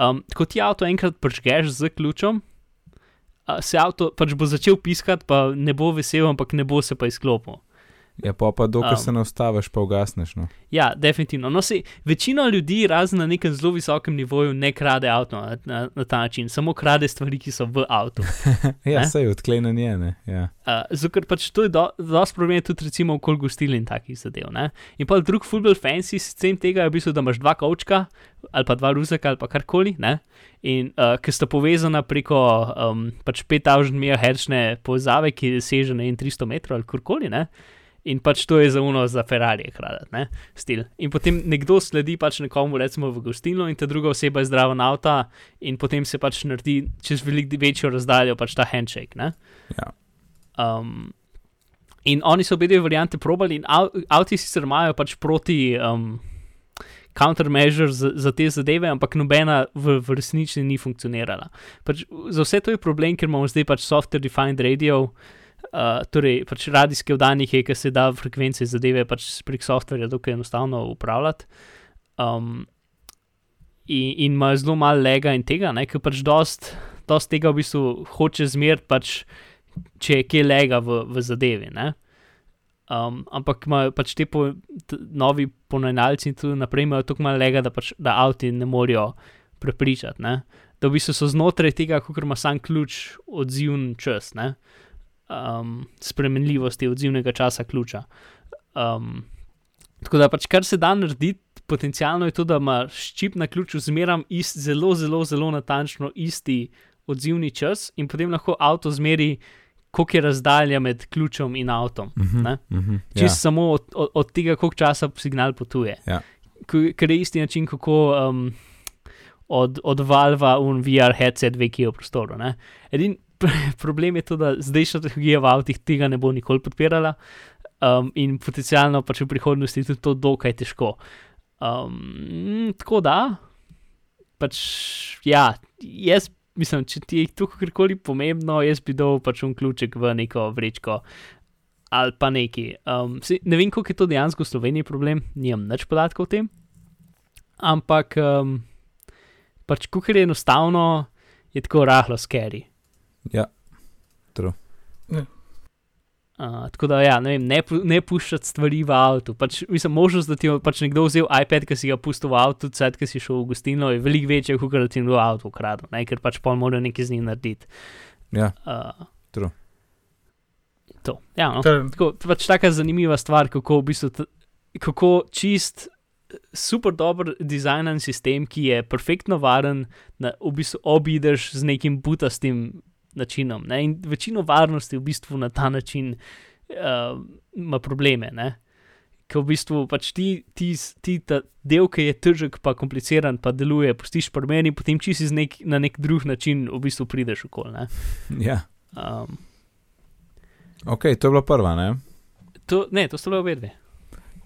[SPEAKER 1] Um, ko ti avto enkrat prižgeš z ključem, uh, se avto pač bo začel piskati, pa ne bo vesel, ampak ne bo se pa izklopil.
[SPEAKER 2] Ja, pa pa dokler
[SPEAKER 1] Um.
[SPEAKER 2] se ne ustaviš, pa ugasneš. No.
[SPEAKER 1] Ja, definitivno. No, sej, večina ljudi, razen na nekem zelo visokem nivoju, ne krade avto na, na, na ta način, samo krade stvari, ki so v avtu.
[SPEAKER 2] ja,
[SPEAKER 1] Ne?
[SPEAKER 2] sej odklenen je, ne. Ja.
[SPEAKER 1] Uh, zato, pač to je do, dosti problem, tudi recimo okoli gostil in takih zadev. Ne? In pa drug football fancy sistem tega je v bistvu, da imaš dva kavčka ali pa dva ruzaka ali pa karkoli. Ne? In uh, ki sta povezana preko um, pač 5000 MHz povezave, ki seže na 300 metrov ali karkoli. Ne? In pač to je za uno za Ferrari, hkrati, ne, stil. In potem nekdo sledi pač nekomu, recimo v gostilno, in ta druga oseba je zdrava na avta, in potem se pač naredi čez veliko večjo razdaljo pač ta handshake. Ne?
[SPEAKER 2] Ja.
[SPEAKER 1] Um, in oni so obe dve variante probali, in av, avti sicer imajo pač proti um, countermeasure za, za te zadeve, ampak nobena v, v resnici ni funkcionirala. Pač, za vse to je problem, ker imamo zdaj pač software defined radio. Uh, torej, pač radijske vdanike, ki se da frekvence zadeve pač prek softverja dokaj enostavno upravljati. Um, in, in ima zelo malo lega in tega, ker pač dost, dost tega v bistvu hoče zmeriti, pač, če je kje lega v, v zadevi. Ne. Um, ampak imajo pač te po, t, novi ponajnalci in tudi naprej imajo tako malo lega, da, pač, da avti ne morejo prepričati. Ne. Da v bistvu so znotraj tega, kot ima sam ključ, odzivni čas, ne. Um, spremenljivosti odzivnega časa ključa. Um, tako da pač kar se da narediti, potencialno je to, da ima ščip na ključu zmeram ist, zelo, zelo, zelo natančno isti odzivni čas in potem lahko avto zmeri, koliko je razdalja med ključem in avtom.
[SPEAKER 2] Mhm,
[SPEAKER 1] Ne?
[SPEAKER 2] mhm,
[SPEAKER 1] Čist
[SPEAKER 2] ja.
[SPEAKER 1] ja. samo od, od, od tega, koliko časa signal potuje.
[SPEAKER 2] Ja.
[SPEAKER 1] Ker je isti način, kako um, od, od Valva un VR headset ve, ki je v prostoru. ne. Edin problem je to, da zdajšnja tehnologija v avtih tega ne bo nikoli podpirala um, in potencialno pač v prihodnosti je to dokaj težko. Um, tako da, pač ja, jaz mislim, če ti je to kakorkoli pomembno, jaz bi dal pač un ključek v neko vrečko ali pa neki. Um, saj ne vem, koliko je to dejansko v Sloveniji problem, nimam več podatkov o tem. Ampak, um, pač, kako je enostavno, je tako rahlo scary.
[SPEAKER 2] Ja.
[SPEAKER 1] Uh, tako da, ja, ne, vem, ne, ne puščati stvari v avtu. Pač, mislim, možnost, da ti je pač nekdo vzel iPad, ki si ga pustil v avtu, cel, ki si šel v gostilno, je veliko večja, kot da ti je v avtu ukradel, ne, ker pač pol morajo nekaj z njim narediti.
[SPEAKER 2] Ja.
[SPEAKER 1] Uh,
[SPEAKER 2] True.
[SPEAKER 1] To, ja, no.
[SPEAKER 3] To je-
[SPEAKER 1] Tako, pač taka zanimiva stvar, kako v bistvu, kako čist, super dober dizajnen sistem, ki je perfektno varen, na, v bistvu obideš z nekim butastim načinom. Ne? In večino varnosti v bistvu na ta način uh, ima probleme. Ne? Ker v bistvu pač ti, ti, ti ta del, ki je težek, pa kompliciran, pa deluje, pustiš pri meni, potem čisi nek, na nek drug način v bistvu prideš okoli. ne.
[SPEAKER 2] ja.
[SPEAKER 1] Um,
[SPEAKER 2] Ok, to je bila prva, ne?
[SPEAKER 1] to, ne, to so le obe dve.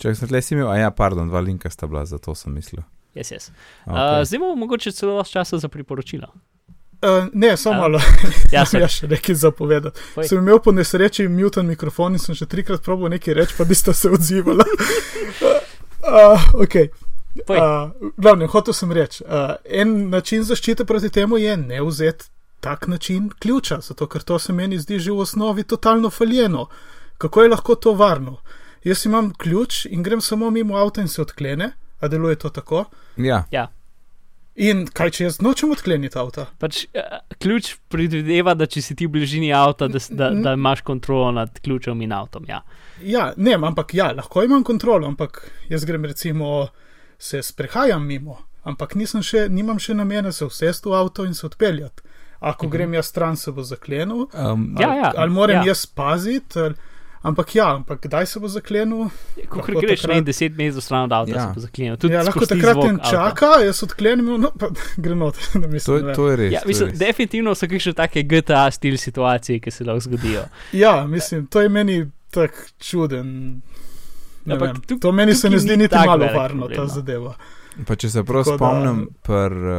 [SPEAKER 2] Če sem tle si imel, a ja, pardon, dva linka sta bila, zato sem mislil.
[SPEAKER 1] Yes, yes.
[SPEAKER 2] Okay.
[SPEAKER 1] Uh, zdaj imamo mogoče celo dosti časa za priporočila.
[SPEAKER 3] Uh, ne, samo malo.
[SPEAKER 1] Ja,
[SPEAKER 3] Ja,
[SPEAKER 1] sorry.
[SPEAKER 3] ja, še nekaj zapovedati.
[SPEAKER 1] Povej.
[SPEAKER 3] Sem imel po nesreči mutan mikrofon in sem že trikrat probil nekaj reči, pa nista se odzivala. uh, okay.
[SPEAKER 1] Povej.
[SPEAKER 3] uh, glavno, hotel sem reči, uh, en način zaščite proti temu je ne vzeti tak način ključa, zato ker to se meni zdi že v osnovi totalno faljeno. Kako je lahko to varno? Jaz imam ključ in grem samo mimo avta in se odklene, a deluje to tako.
[SPEAKER 2] Ja,
[SPEAKER 1] Ja.
[SPEAKER 3] In kaj, če jaz nočem odkleniti avta?
[SPEAKER 1] Pač, uh, ključ predvideva, da če si ti v bližini avta, da, da, da imaš kontrolo nad ključem in avtom. Ja.
[SPEAKER 3] Ja, ne, ampak ja, lahko imam kontrolo, ampak jaz grem recimo se sprehajam mimo, ampak nisem še, nimam še namena se usesti v avto in se odpeljati. Ako
[SPEAKER 1] Mhm.
[SPEAKER 3] grem jaz stran, se bo zaklenil,
[SPEAKER 2] um,
[SPEAKER 1] Ja, ja,
[SPEAKER 3] ali, ali moram
[SPEAKER 1] ja.
[SPEAKER 3] ja. jaz paziti, ali, ampak ja, ampak kdaj se bo zaklenil?
[SPEAKER 1] Ko greš
[SPEAKER 3] takrat-
[SPEAKER 1] ne, 10 metrov stran od avta,
[SPEAKER 2] Ja.
[SPEAKER 1] ja. se bo zaklenil. Tudi
[SPEAKER 3] Ja, lahko takrat en
[SPEAKER 1] avta.
[SPEAKER 3] čaka, jaz odklenem, no, pa gre not. da
[SPEAKER 2] to,
[SPEAKER 3] mislim, vem.
[SPEAKER 2] to je res.
[SPEAKER 1] Ja,
[SPEAKER 2] to je
[SPEAKER 1] mislim,
[SPEAKER 2] res.
[SPEAKER 1] definitivno so kakšne take GTA stil situacije, ki se lahko zgodijo.
[SPEAKER 3] ja, mislim, to je meni tako čuden. Ne
[SPEAKER 1] Ampak
[SPEAKER 3] vem,
[SPEAKER 1] tuk-
[SPEAKER 3] to meni se ne zdi niti malo varno,
[SPEAKER 1] problem,
[SPEAKER 3] ta
[SPEAKER 1] no.
[SPEAKER 3] zadeva.
[SPEAKER 2] Pa če se prav
[SPEAKER 3] Tako da-
[SPEAKER 2] spomnim,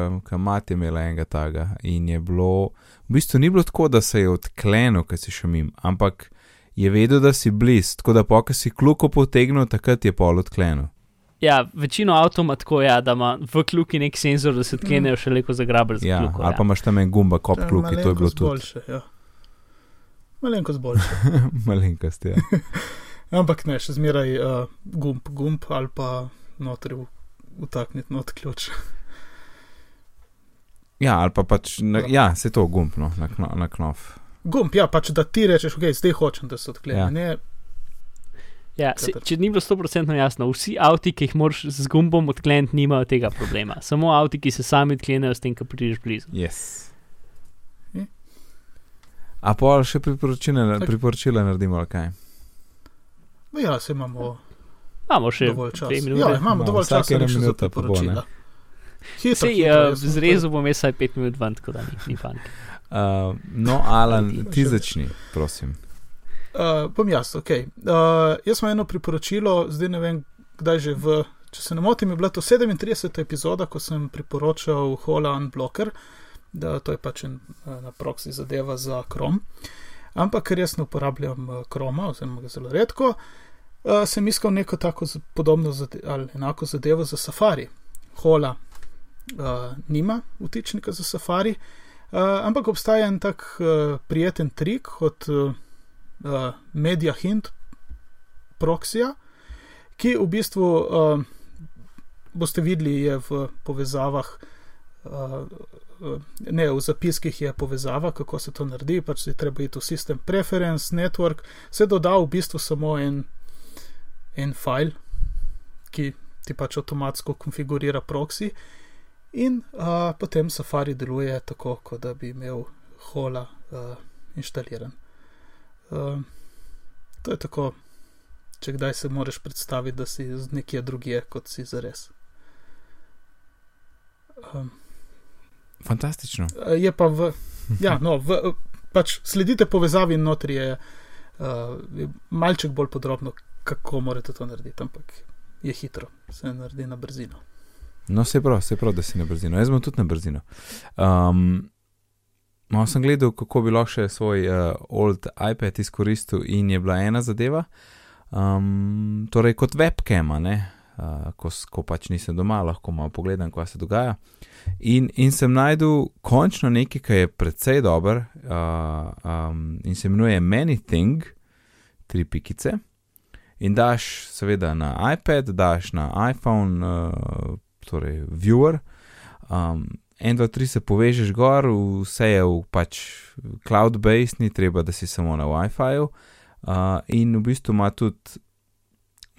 [SPEAKER 2] um, kamat je imela enega taga in je bilo, v bistvu ni bilo tako, da se je odklenil, ker si šel mim, ampak je vedel, da si blizu, tako da pokaj si kluko potegnil, takrat je pol odklenil.
[SPEAKER 1] Ja, večino avtomatov ima tako, ja, da ima v kljuki nek senzor, da se odklenejo še leko zagraber za
[SPEAKER 2] Ja,
[SPEAKER 1] kljuko.
[SPEAKER 2] ali pa imaš tam en gumba, kop
[SPEAKER 3] je
[SPEAKER 2] kluki, to je bilo
[SPEAKER 3] malenkost
[SPEAKER 2] tudi
[SPEAKER 3] boljše. Ja. Malenkost boljše.
[SPEAKER 2] malenkost. Ja.
[SPEAKER 3] Ampak ne, še zmeraj uh, gumb, gumb ali pa notri vtakniti not ključ.
[SPEAKER 2] ja, ali pa pač, na, ja, se to gumb, no, na, kno, na knof.
[SPEAKER 3] Gumb, ja, pač da ti rečeš, ok, zdaj hočem, da se odklene.
[SPEAKER 2] Ja.
[SPEAKER 3] Ja. Ne,
[SPEAKER 1] Ja, se, če ni bilo 100% jasno, vsi avti, ki jih moraš z gumbom odkleniti, nimajo tega problema. Samo avti, ki se sami odklenejo, s tem, ko prideš blizu.
[SPEAKER 2] Yes.
[SPEAKER 3] Hm.
[SPEAKER 2] A pa še priporočila, priporočila naredimo, kaj?
[SPEAKER 3] no ja, se imamo
[SPEAKER 1] Imamo še
[SPEAKER 3] dovolj časa. Ja, imamo dovolj časa
[SPEAKER 2] ena
[SPEAKER 3] še
[SPEAKER 2] minuta pa bo.
[SPEAKER 3] Hitro,
[SPEAKER 1] Sej,
[SPEAKER 3] hitro,
[SPEAKER 1] uh,
[SPEAKER 3] sem
[SPEAKER 1] zrezu bom jaz vsaj 5 minut ven, tako da ni, ni panik.
[SPEAKER 2] Uh, no, Alan,
[SPEAKER 3] Ti
[SPEAKER 2] začni, prosim.
[SPEAKER 3] Uh, bom jaz, ok. Uh, jaz imam eno priporočilo, zdaj ne vem, kdaj že v. Če se ne motim, je bila to 37. epizoda, ko sem priporočal Hola Unblocker, da to je pač en, ena proxy zadeva za Chrome. Ampak ker jaz ne uporabljam Chroma, oziroma ga zelo redko, uh, sem iskal neko tako podobno zade ali enako zadevo za Safari. Hola uh, nima vtičnika za Safari, uh, ampak obstaja en tak uh, prijeten trik od uh, uh, Media Hint proxija, ki v bistvu uh, boste videli, je v povezavah. Uh, uh, Ne, v zapiskih je povezava, kako se to naredi, pač je treba iti v System Preference, Network, se doda v bistvu samo en, en file, ki ti pač avtomatsko konfigurira proxy, in uh, potem Safari deluje tako, kot da bi imel hola uh, inštaliran. Uh, to je tako, če kdaj se moraš predstaviti, da si z nekje drugje, kot si zares. Um,
[SPEAKER 2] Fantastično.
[SPEAKER 3] je pa v, ja, no, v, pač sledite povezavi in notri je uh, malček bolj podrobno, kako morate to narediti, ampak je hitro, se naredi na brzino.
[SPEAKER 2] No, se prav, se prav, da si na brzino. Jaz sem tudi na brzino. Um, malo sem gledal, kako bi lahko še svoj uh, old iPad izkoristil, in je bila ena zadeva. Um, torej, kot webcam, ne. Uh, ko, ko pač nisem doma, lahko malo pogledam, kaj se dogaja. In, in sem najdel končno nekaj, kar je precej dober uh, um, in se imenuje ManyThing, tri pikice. In daš, seveda, na iPad, daš na iPhone, uh, torej viewer. Um, en, dva, tri se povežeš gor, vse je v pač cloud-based, ni treba, da si samo na WiFi-ju. Uh, in v bistvu ima tudi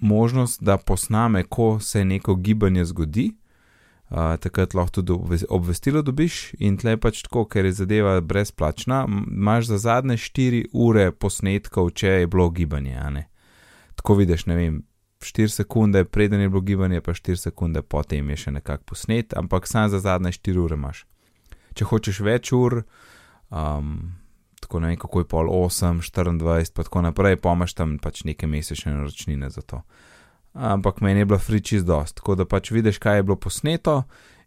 [SPEAKER 2] možnost, da posname, ko se neko gibanje zgodi. Uh, takrat lahko tudi obve- obvestilo dobiš, in tle pač tako, ker je zadeva brezplačna, imaš za zadnje 4 ure posnetkov, če je bilo gibanje. Tako vidiš, ne vem, 4 sekunde, preden je bilo gibanje, pa 4 sekunde potem je še nekako posnet, ampak samo za zadnje 4 ure imaš. Če hočeš več ur, um, tako ne vem, kako je pol 8, 24, pa tako naprej, pa imaš tam pač neke mesečne naročnine za to. Ampak meni je bila free čist dost, tako da pač vidiš, kaj je bilo posneto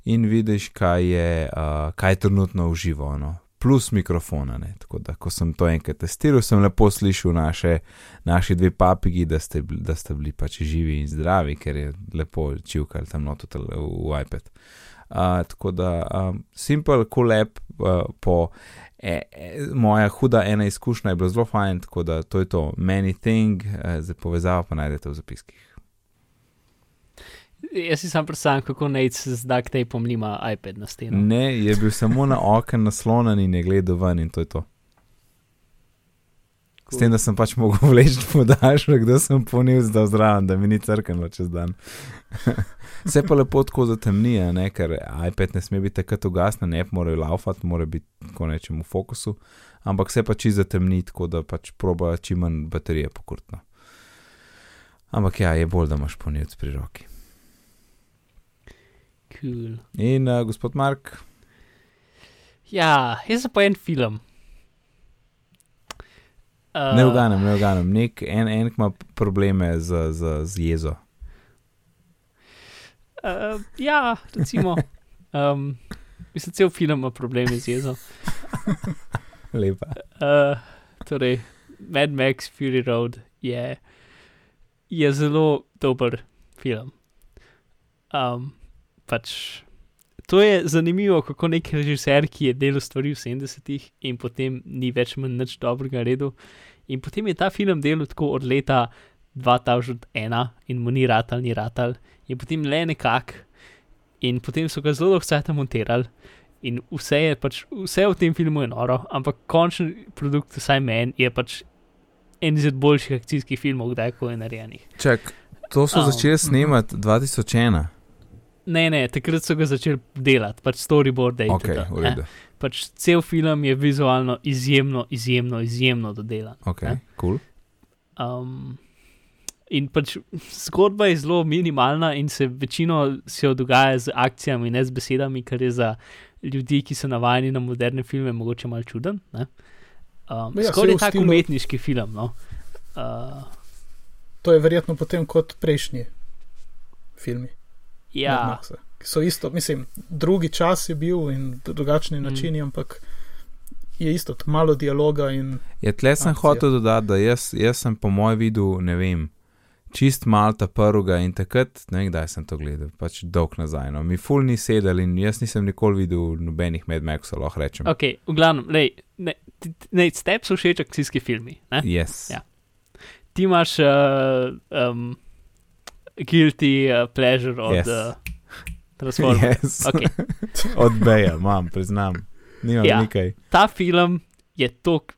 [SPEAKER 2] in vidiš, kaj je, uh, kaj je trenutno uživo. No. Plus mikrofona. Ne. Tako da, ko sem to enkrat testiral, sem lepo slišal naše, naši dve papigi, da ste, da ste bili pač živi in zdravi, ker je lepo čivkal tam noto v, iPad. Uh, tako da, um, simpel, kolep, cool uh, po e, e, moja huda ena izkušnja je bila zelo fajn, tako da to je to, many thing, uh, za povezavo pa najdete v zapiskih.
[SPEAKER 1] Jaz si sam predstavljam, kako naj se z duct tapom nima iPad na steni.
[SPEAKER 2] Ne, je bil samo na oknu naslonjen in je gledal ven in to je to. Cool. S tem, da sem pač mogel vleči podaljšek, da sem ponil zdaj zraven, da mi ni crknilo čez dan. Vse pa lepo tako zatemnije, ne? ker iPad ne sme biti tako ugasnen, ne morajo laufati, mora biti tako nečemu v fokusu, ampak vse pa čisto zatemni, tako da pač proba čim manj baterije pokurtno. Ampak ja, je bolj, da imaš ponil pri roki.
[SPEAKER 1] Cool.
[SPEAKER 2] In uh, gospod Mark.
[SPEAKER 1] Ja, jaz sem pa en film. Uh,
[SPEAKER 2] ne uganem, ne uganem. Nek en, en ima probleme z, z, z jezo.
[SPEAKER 1] Uh, ja, recimo. Um, mislim, cel film ima probleme z jezo.
[SPEAKER 2] Lepa.
[SPEAKER 1] Uh, torej, Mad Max Fury Road je, je zelo dober film. Um, pač, to je zanimivo, kako nek režiser, ki je delal stvari v 70-ih in potem ni več manj nič dobrega redu. In potem je ta film delal tako od leta 2001 in mu ni ratal, ni ratal, in potem le nekak, in potem so ga zelo dolgo časa monterali. In vse je pač, vse v tem filmu je noro, ampak končni produkt, vsaj meni, je pač en izmed boljših akcijskih filmov, kdajkoli narejenih.
[SPEAKER 2] Čak, to so um, začeli snemati 2001.
[SPEAKER 1] Ne, ne, takrat so ga začeli delati, pač storyboard.
[SPEAKER 2] Okay,
[SPEAKER 1] eh? pač cel film je vizualno izjemno, izjemno, izjemno dodelan.
[SPEAKER 2] Okay, cool.
[SPEAKER 1] um, in pač zgodba je zelo minimalna, in se večino se dogaja z akcijami, ne z besedami, kar je za ljudi, ki so navajeni na moderne filme, mogoče malo čuden. Um, ja, Skoraj je tako stilu... umetniški film. No? Uh,
[SPEAKER 3] to je verjetno potem kot prejšnji filmi.
[SPEAKER 1] Ja.
[SPEAKER 3] So isto, mislim, drugi čas je bil in drugačni mm. načini, ampak je isto, malo dialoga.
[SPEAKER 2] Ja, tle sem hotel dodati, da jaz, jaz sem po mojem vidu, ne vem, čist malta prvega in takrat, ne vem, kdaj sem to gledal, pač dolg nazaj. No. Mi ful ni sedel in jaz nisem nikoli videl nobenih medmeksov, lahko rečem.
[SPEAKER 1] Ok, v glavnem, lej, ne, ne, step so všeč akcijski filmi.
[SPEAKER 2] Yes.
[SPEAKER 1] Ja. Ti imaš. Uh, um, guilty uh, pleasure od yes. uh, Transformers. Yes. Okay.
[SPEAKER 2] od Beja, imam, priznam. Nimam ja, nekaj.
[SPEAKER 1] Ta film je tok,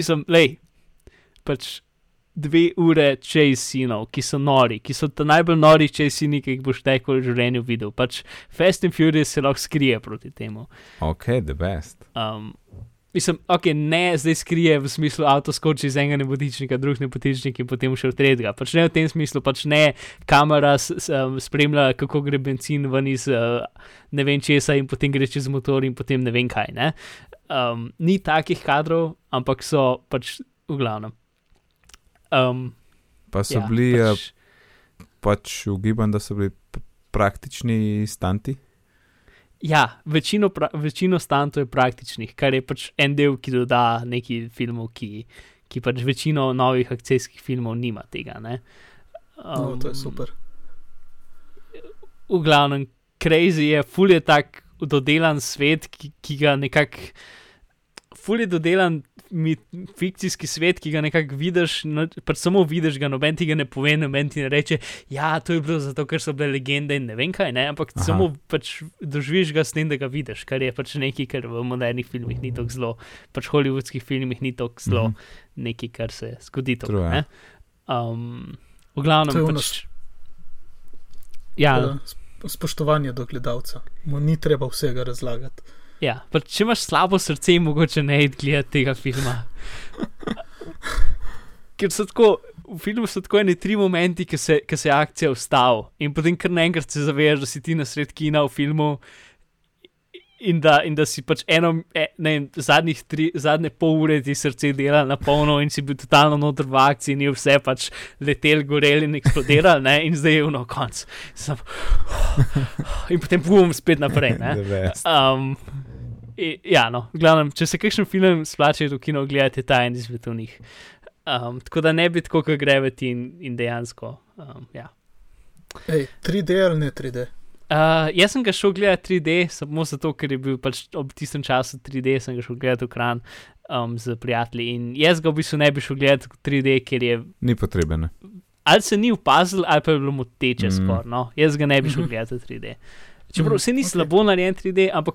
[SPEAKER 1] sem, lej, pač dve ure čez sinov, ki so nori, ki so ta najbolj nori čez sini, ki jih boš tekol v življenju videl. Pač Fast and Furious se lahko skrije proti temu.
[SPEAKER 2] Ok, the best.
[SPEAKER 1] Um, Mislim, ok, ne zdaj skrije v smislu avto skoči iz enega nebotičnika, drug nebotičnik in potem še v tretjega. Pač ne v tem smislu, pač ne kamera s, s, spremlja, kako gre benzin ven iz uh, ne vem česa in potem gre čez motor in potem ne vem kaj. Ne? Um, ni takih kadrov, ampak so pač v glavnem. Um,
[SPEAKER 2] pa so ja, bili, pač, uh, pač ugibam, da so bili praktični stanti.
[SPEAKER 1] Ja, večino, pra, večino stantov je praktičnih, kar je pač en del, ki doda neki filmov, ki, ki pač večino novih akcijskih filmov nima tega. Um,
[SPEAKER 3] no, to je super.
[SPEAKER 1] V glavnem, crazy je, ful je tak dodelan svet, ki, ki ga nekako, ful je dodelan mit, fikcijski svet, ki ga nekako vidiš, no, pač samo vidiš ga, noben ti ga ne pove, noben ti ne reče, ja, to je bilo zato, ker so bile legende in ne vem kaj, ne? ampak Aha. samo pač doživiš ga s tem, da ga vidiš, kar je pač nekaj, kar v modernih filmih ni tako zelo, pač v hollywoodskih filmih ni tako zelo mhm. nekaj, kar se zgodi. To, ne? um, v glavnem pač. Ja.
[SPEAKER 3] Spoštovanje do gledalca, mu ni treba vsega razlagati.
[SPEAKER 1] Ja, če imaš slabo srce, mogoče ne id gledati tega filma. Ker so tako, v filmu so tako eni tri momenti, ki se, ki se akcija ustavi in potem kar naenkrat se zavedaš, da si ti na sred kina v filmu in, da, in da si pač eno, e, ne vem, zadnjih tri, zadnje pol ure ti srce dela na polno in si bil totalno noter v akciji, ni vse pač letel, gorel in eksplodiral, ne, in zdaj je v no konc. Sam, in potem bom spet naprej. Um, i- ja, no, glavnem, če se kakšen film splača v kino gledati, je ta en izmed njih. Um, tako da ne bi tako, kot Gravity in, in dejansko. Um, ja.
[SPEAKER 3] Ej, 3D ali ne 3D?
[SPEAKER 1] Uh, jaz sem ga šel gledati 3D, samo zato, ker je bil pač ob tistem času 3D, sem ga šel gledati v kran um, z prijatelji. In jaz ga v bistvu ne bi šel gledati v 3D, ker je
[SPEAKER 2] Ni potreben.
[SPEAKER 1] ali se ni upazil, ali pa je bilo mu teče
[SPEAKER 2] Mm.
[SPEAKER 1] mm. skoraj. No? Jaz ga ne bi šel
[SPEAKER 3] Mhm.
[SPEAKER 1] gledati v 3D. Čeprav
[SPEAKER 3] Mhm,
[SPEAKER 1] vse ni
[SPEAKER 3] okej.
[SPEAKER 1] slabo narejen 3D, ampak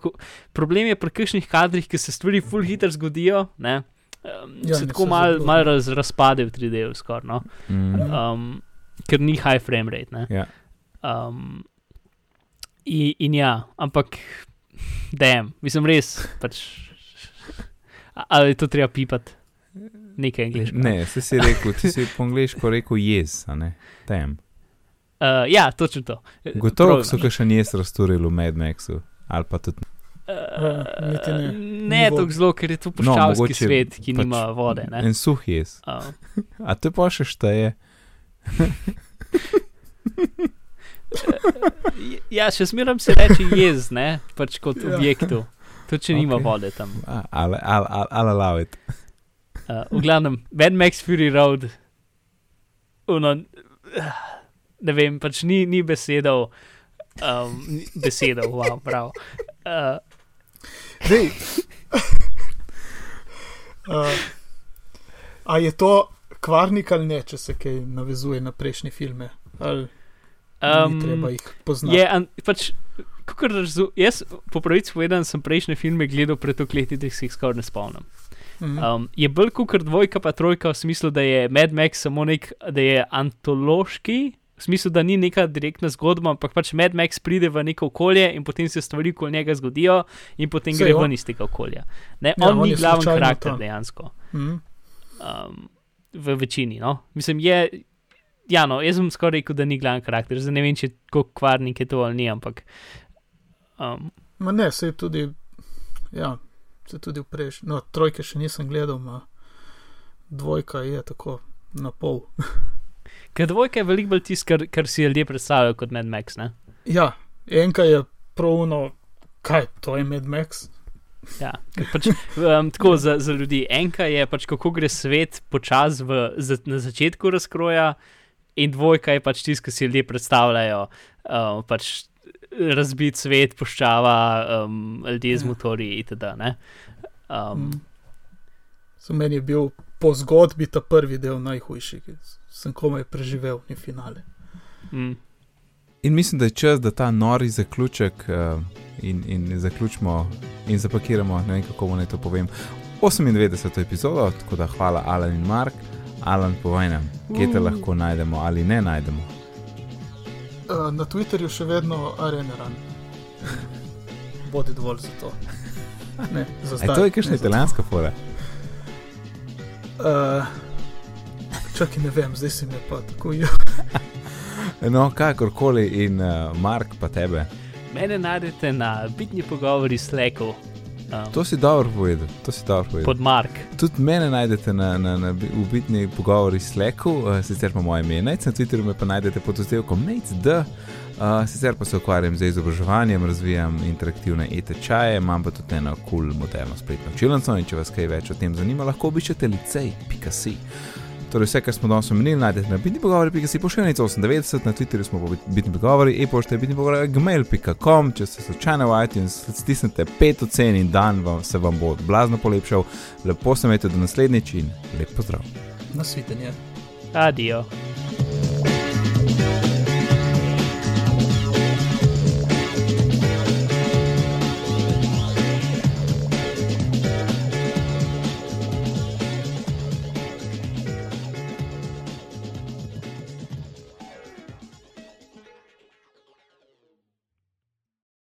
[SPEAKER 1] problem je pri kakšnih kadrih, ki se stvari full hitro zgodijo. Ne? Um,
[SPEAKER 3] Ja,
[SPEAKER 1] se tako
[SPEAKER 3] se
[SPEAKER 1] malo mal raz, razpade v 3D, skoraj, no?
[SPEAKER 2] Mm.
[SPEAKER 1] Um, ker ni high frame rate. Ne?
[SPEAKER 2] Ja.
[SPEAKER 1] Um, in, in ja, ampak, dejem, mislim res. Pač, ali je to treba pipati, nekaj angliško.
[SPEAKER 2] Ne, se si rekel, ti si po angliško rekel jez, a ne tem.
[SPEAKER 1] Uh, ja, točno to.
[SPEAKER 2] Gotovo
[SPEAKER 1] Prav
[SPEAKER 2] so še jez razturili v Mad Maxu. Ali pa tudi.
[SPEAKER 1] Uh,
[SPEAKER 3] ne.
[SPEAKER 1] ne tako zelo, ker je to
[SPEAKER 2] No,
[SPEAKER 1] puščavski
[SPEAKER 2] mogoče
[SPEAKER 1] svet, ki
[SPEAKER 2] pač
[SPEAKER 1] nima vode. ne.
[SPEAKER 2] En suh jez.
[SPEAKER 1] Uh,
[SPEAKER 2] A to pa še šteje?
[SPEAKER 1] ja, še zmeraj se reče jez, ne, pač kot
[SPEAKER 3] Ja.
[SPEAKER 1] objektu. Tudi če nima
[SPEAKER 2] Okej.
[SPEAKER 1] vode tam.
[SPEAKER 2] Ali al, al, al allow it.
[SPEAKER 1] Uh, v glavnem, Mad Max Fury Road, uno, ne vem, pač ni, ni besedov, um, ni besedov, wow, prav. Uh,
[SPEAKER 3] Dej. uh, a je to kvarnik ali ne, če se kaj navezuje na prejšnje filme? Ali um, ni treba jih poznati?
[SPEAKER 1] je, an, pač, kakor razumem, jaz po pravici povedan sem prejšnje filme gledal pred toliko leti, da se jih skoraj ne spomnim.
[SPEAKER 3] Mhm.
[SPEAKER 1] Um, je bolj kot dvojka, pa trojka v smislu, da je Mad Max samo nek, da je antološki, v smislu, da ni neka direktna zgodba, ampak pač Mad Max pride v neko okolje in potem se stvari okoli njega zgodijo in potem
[SPEAKER 3] Saj
[SPEAKER 1] gre ven iz tega okolja. Ne,
[SPEAKER 3] Ja,
[SPEAKER 1] on,
[SPEAKER 3] on
[SPEAKER 1] ni
[SPEAKER 3] slučajno
[SPEAKER 1] karakter
[SPEAKER 3] tam.
[SPEAKER 1] dejansko.
[SPEAKER 3] Mhm.
[SPEAKER 1] Um, v večini, no. Mislim, je. Ja, no, jaz sem skoraj rekel, da ni glaven karakter. Zdaj ne vem, če kako kvarnik je to ali ni, ampak. Um,
[SPEAKER 3] Ma ne, se je tudi, ja, se je tudi v prejšnjem, no, trojke še nisem gledal, ma dvojka je tako na pol.
[SPEAKER 1] ker dvojka je veliko bolj tisto, kar, kar si ljudje predstavljajo kot Mad Max. Ne?
[SPEAKER 3] Ja, enka je pravno, kaj, to je Mad Max.
[SPEAKER 1] Ja, pač, um, tako za, za ljudi. Enka je pač kako gre svet počasi za- na začetku razkroja, in dvojka je pač tisto, kar si ljudje predstavljajo. Um, pač razbit svet, puščava, um, ljudje z
[SPEAKER 3] Ja.
[SPEAKER 1] motorji itd. ne. Um,
[SPEAKER 3] Um, so meni je bil po zgodbi ta prvi del najhujši, ki sem komaj preživel, ni finale.
[SPEAKER 1] mm,
[SPEAKER 2] In mislim, da je čas, da ta nori zaključek uh, in, in zaključimo in zapakiramo, ne vem kako naj to povem. 98. epizodo, tako da hvala Alan in Mark. Alan, povej nam, kje te
[SPEAKER 3] Uh.
[SPEAKER 2] lahko najdemo ali ne najdemo.
[SPEAKER 3] Uh, na Twitterju še vedno areneran. Bodi dovolj za to. Ne, za
[SPEAKER 2] E,
[SPEAKER 3] zdaj.
[SPEAKER 2] to je kakšna italijanska fora.
[SPEAKER 3] Uh, čakaj, ne vem, zdaj si me pa tako jo.
[SPEAKER 2] No, kakorkoli in uh, Mark pa tebe.
[SPEAKER 1] mene najdete na bitni pogovori s Lekom. Um,
[SPEAKER 2] To si dobro povedal, to si dobro povedal.
[SPEAKER 1] pod Mark.
[SPEAKER 2] Tudi mene najdete na, na, na bi- v bitni pogovori s Leku, uh, sicer pa moje ime Nec, na Twitterju me pa najdete pod oddelkom NECD. Uh, sicer pa se ukvarjam z izobraževanjem, razvijam interaktivne e-tečaje, imam pa tudi eno kul, cool, moderno spletno učilnico in če vas kaj več o tem zanima, lahko obiščete licej.si. Torej, vse, kar smo danes omenili, najdete na bitni pogovori, si pošiljnica 98, na Twitterju smo po bitni pogovori, e-pošta je bitni pogovori, gmail.com, če ste slučajno v iTunes, stisnete pet ocen in dan vam, se vam bo blazno polepšal. Lepo se imejte do naslednjič in lep pozdrav.
[SPEAKER 3] Nasvidenje.
[SPEAKER 1] Adijo.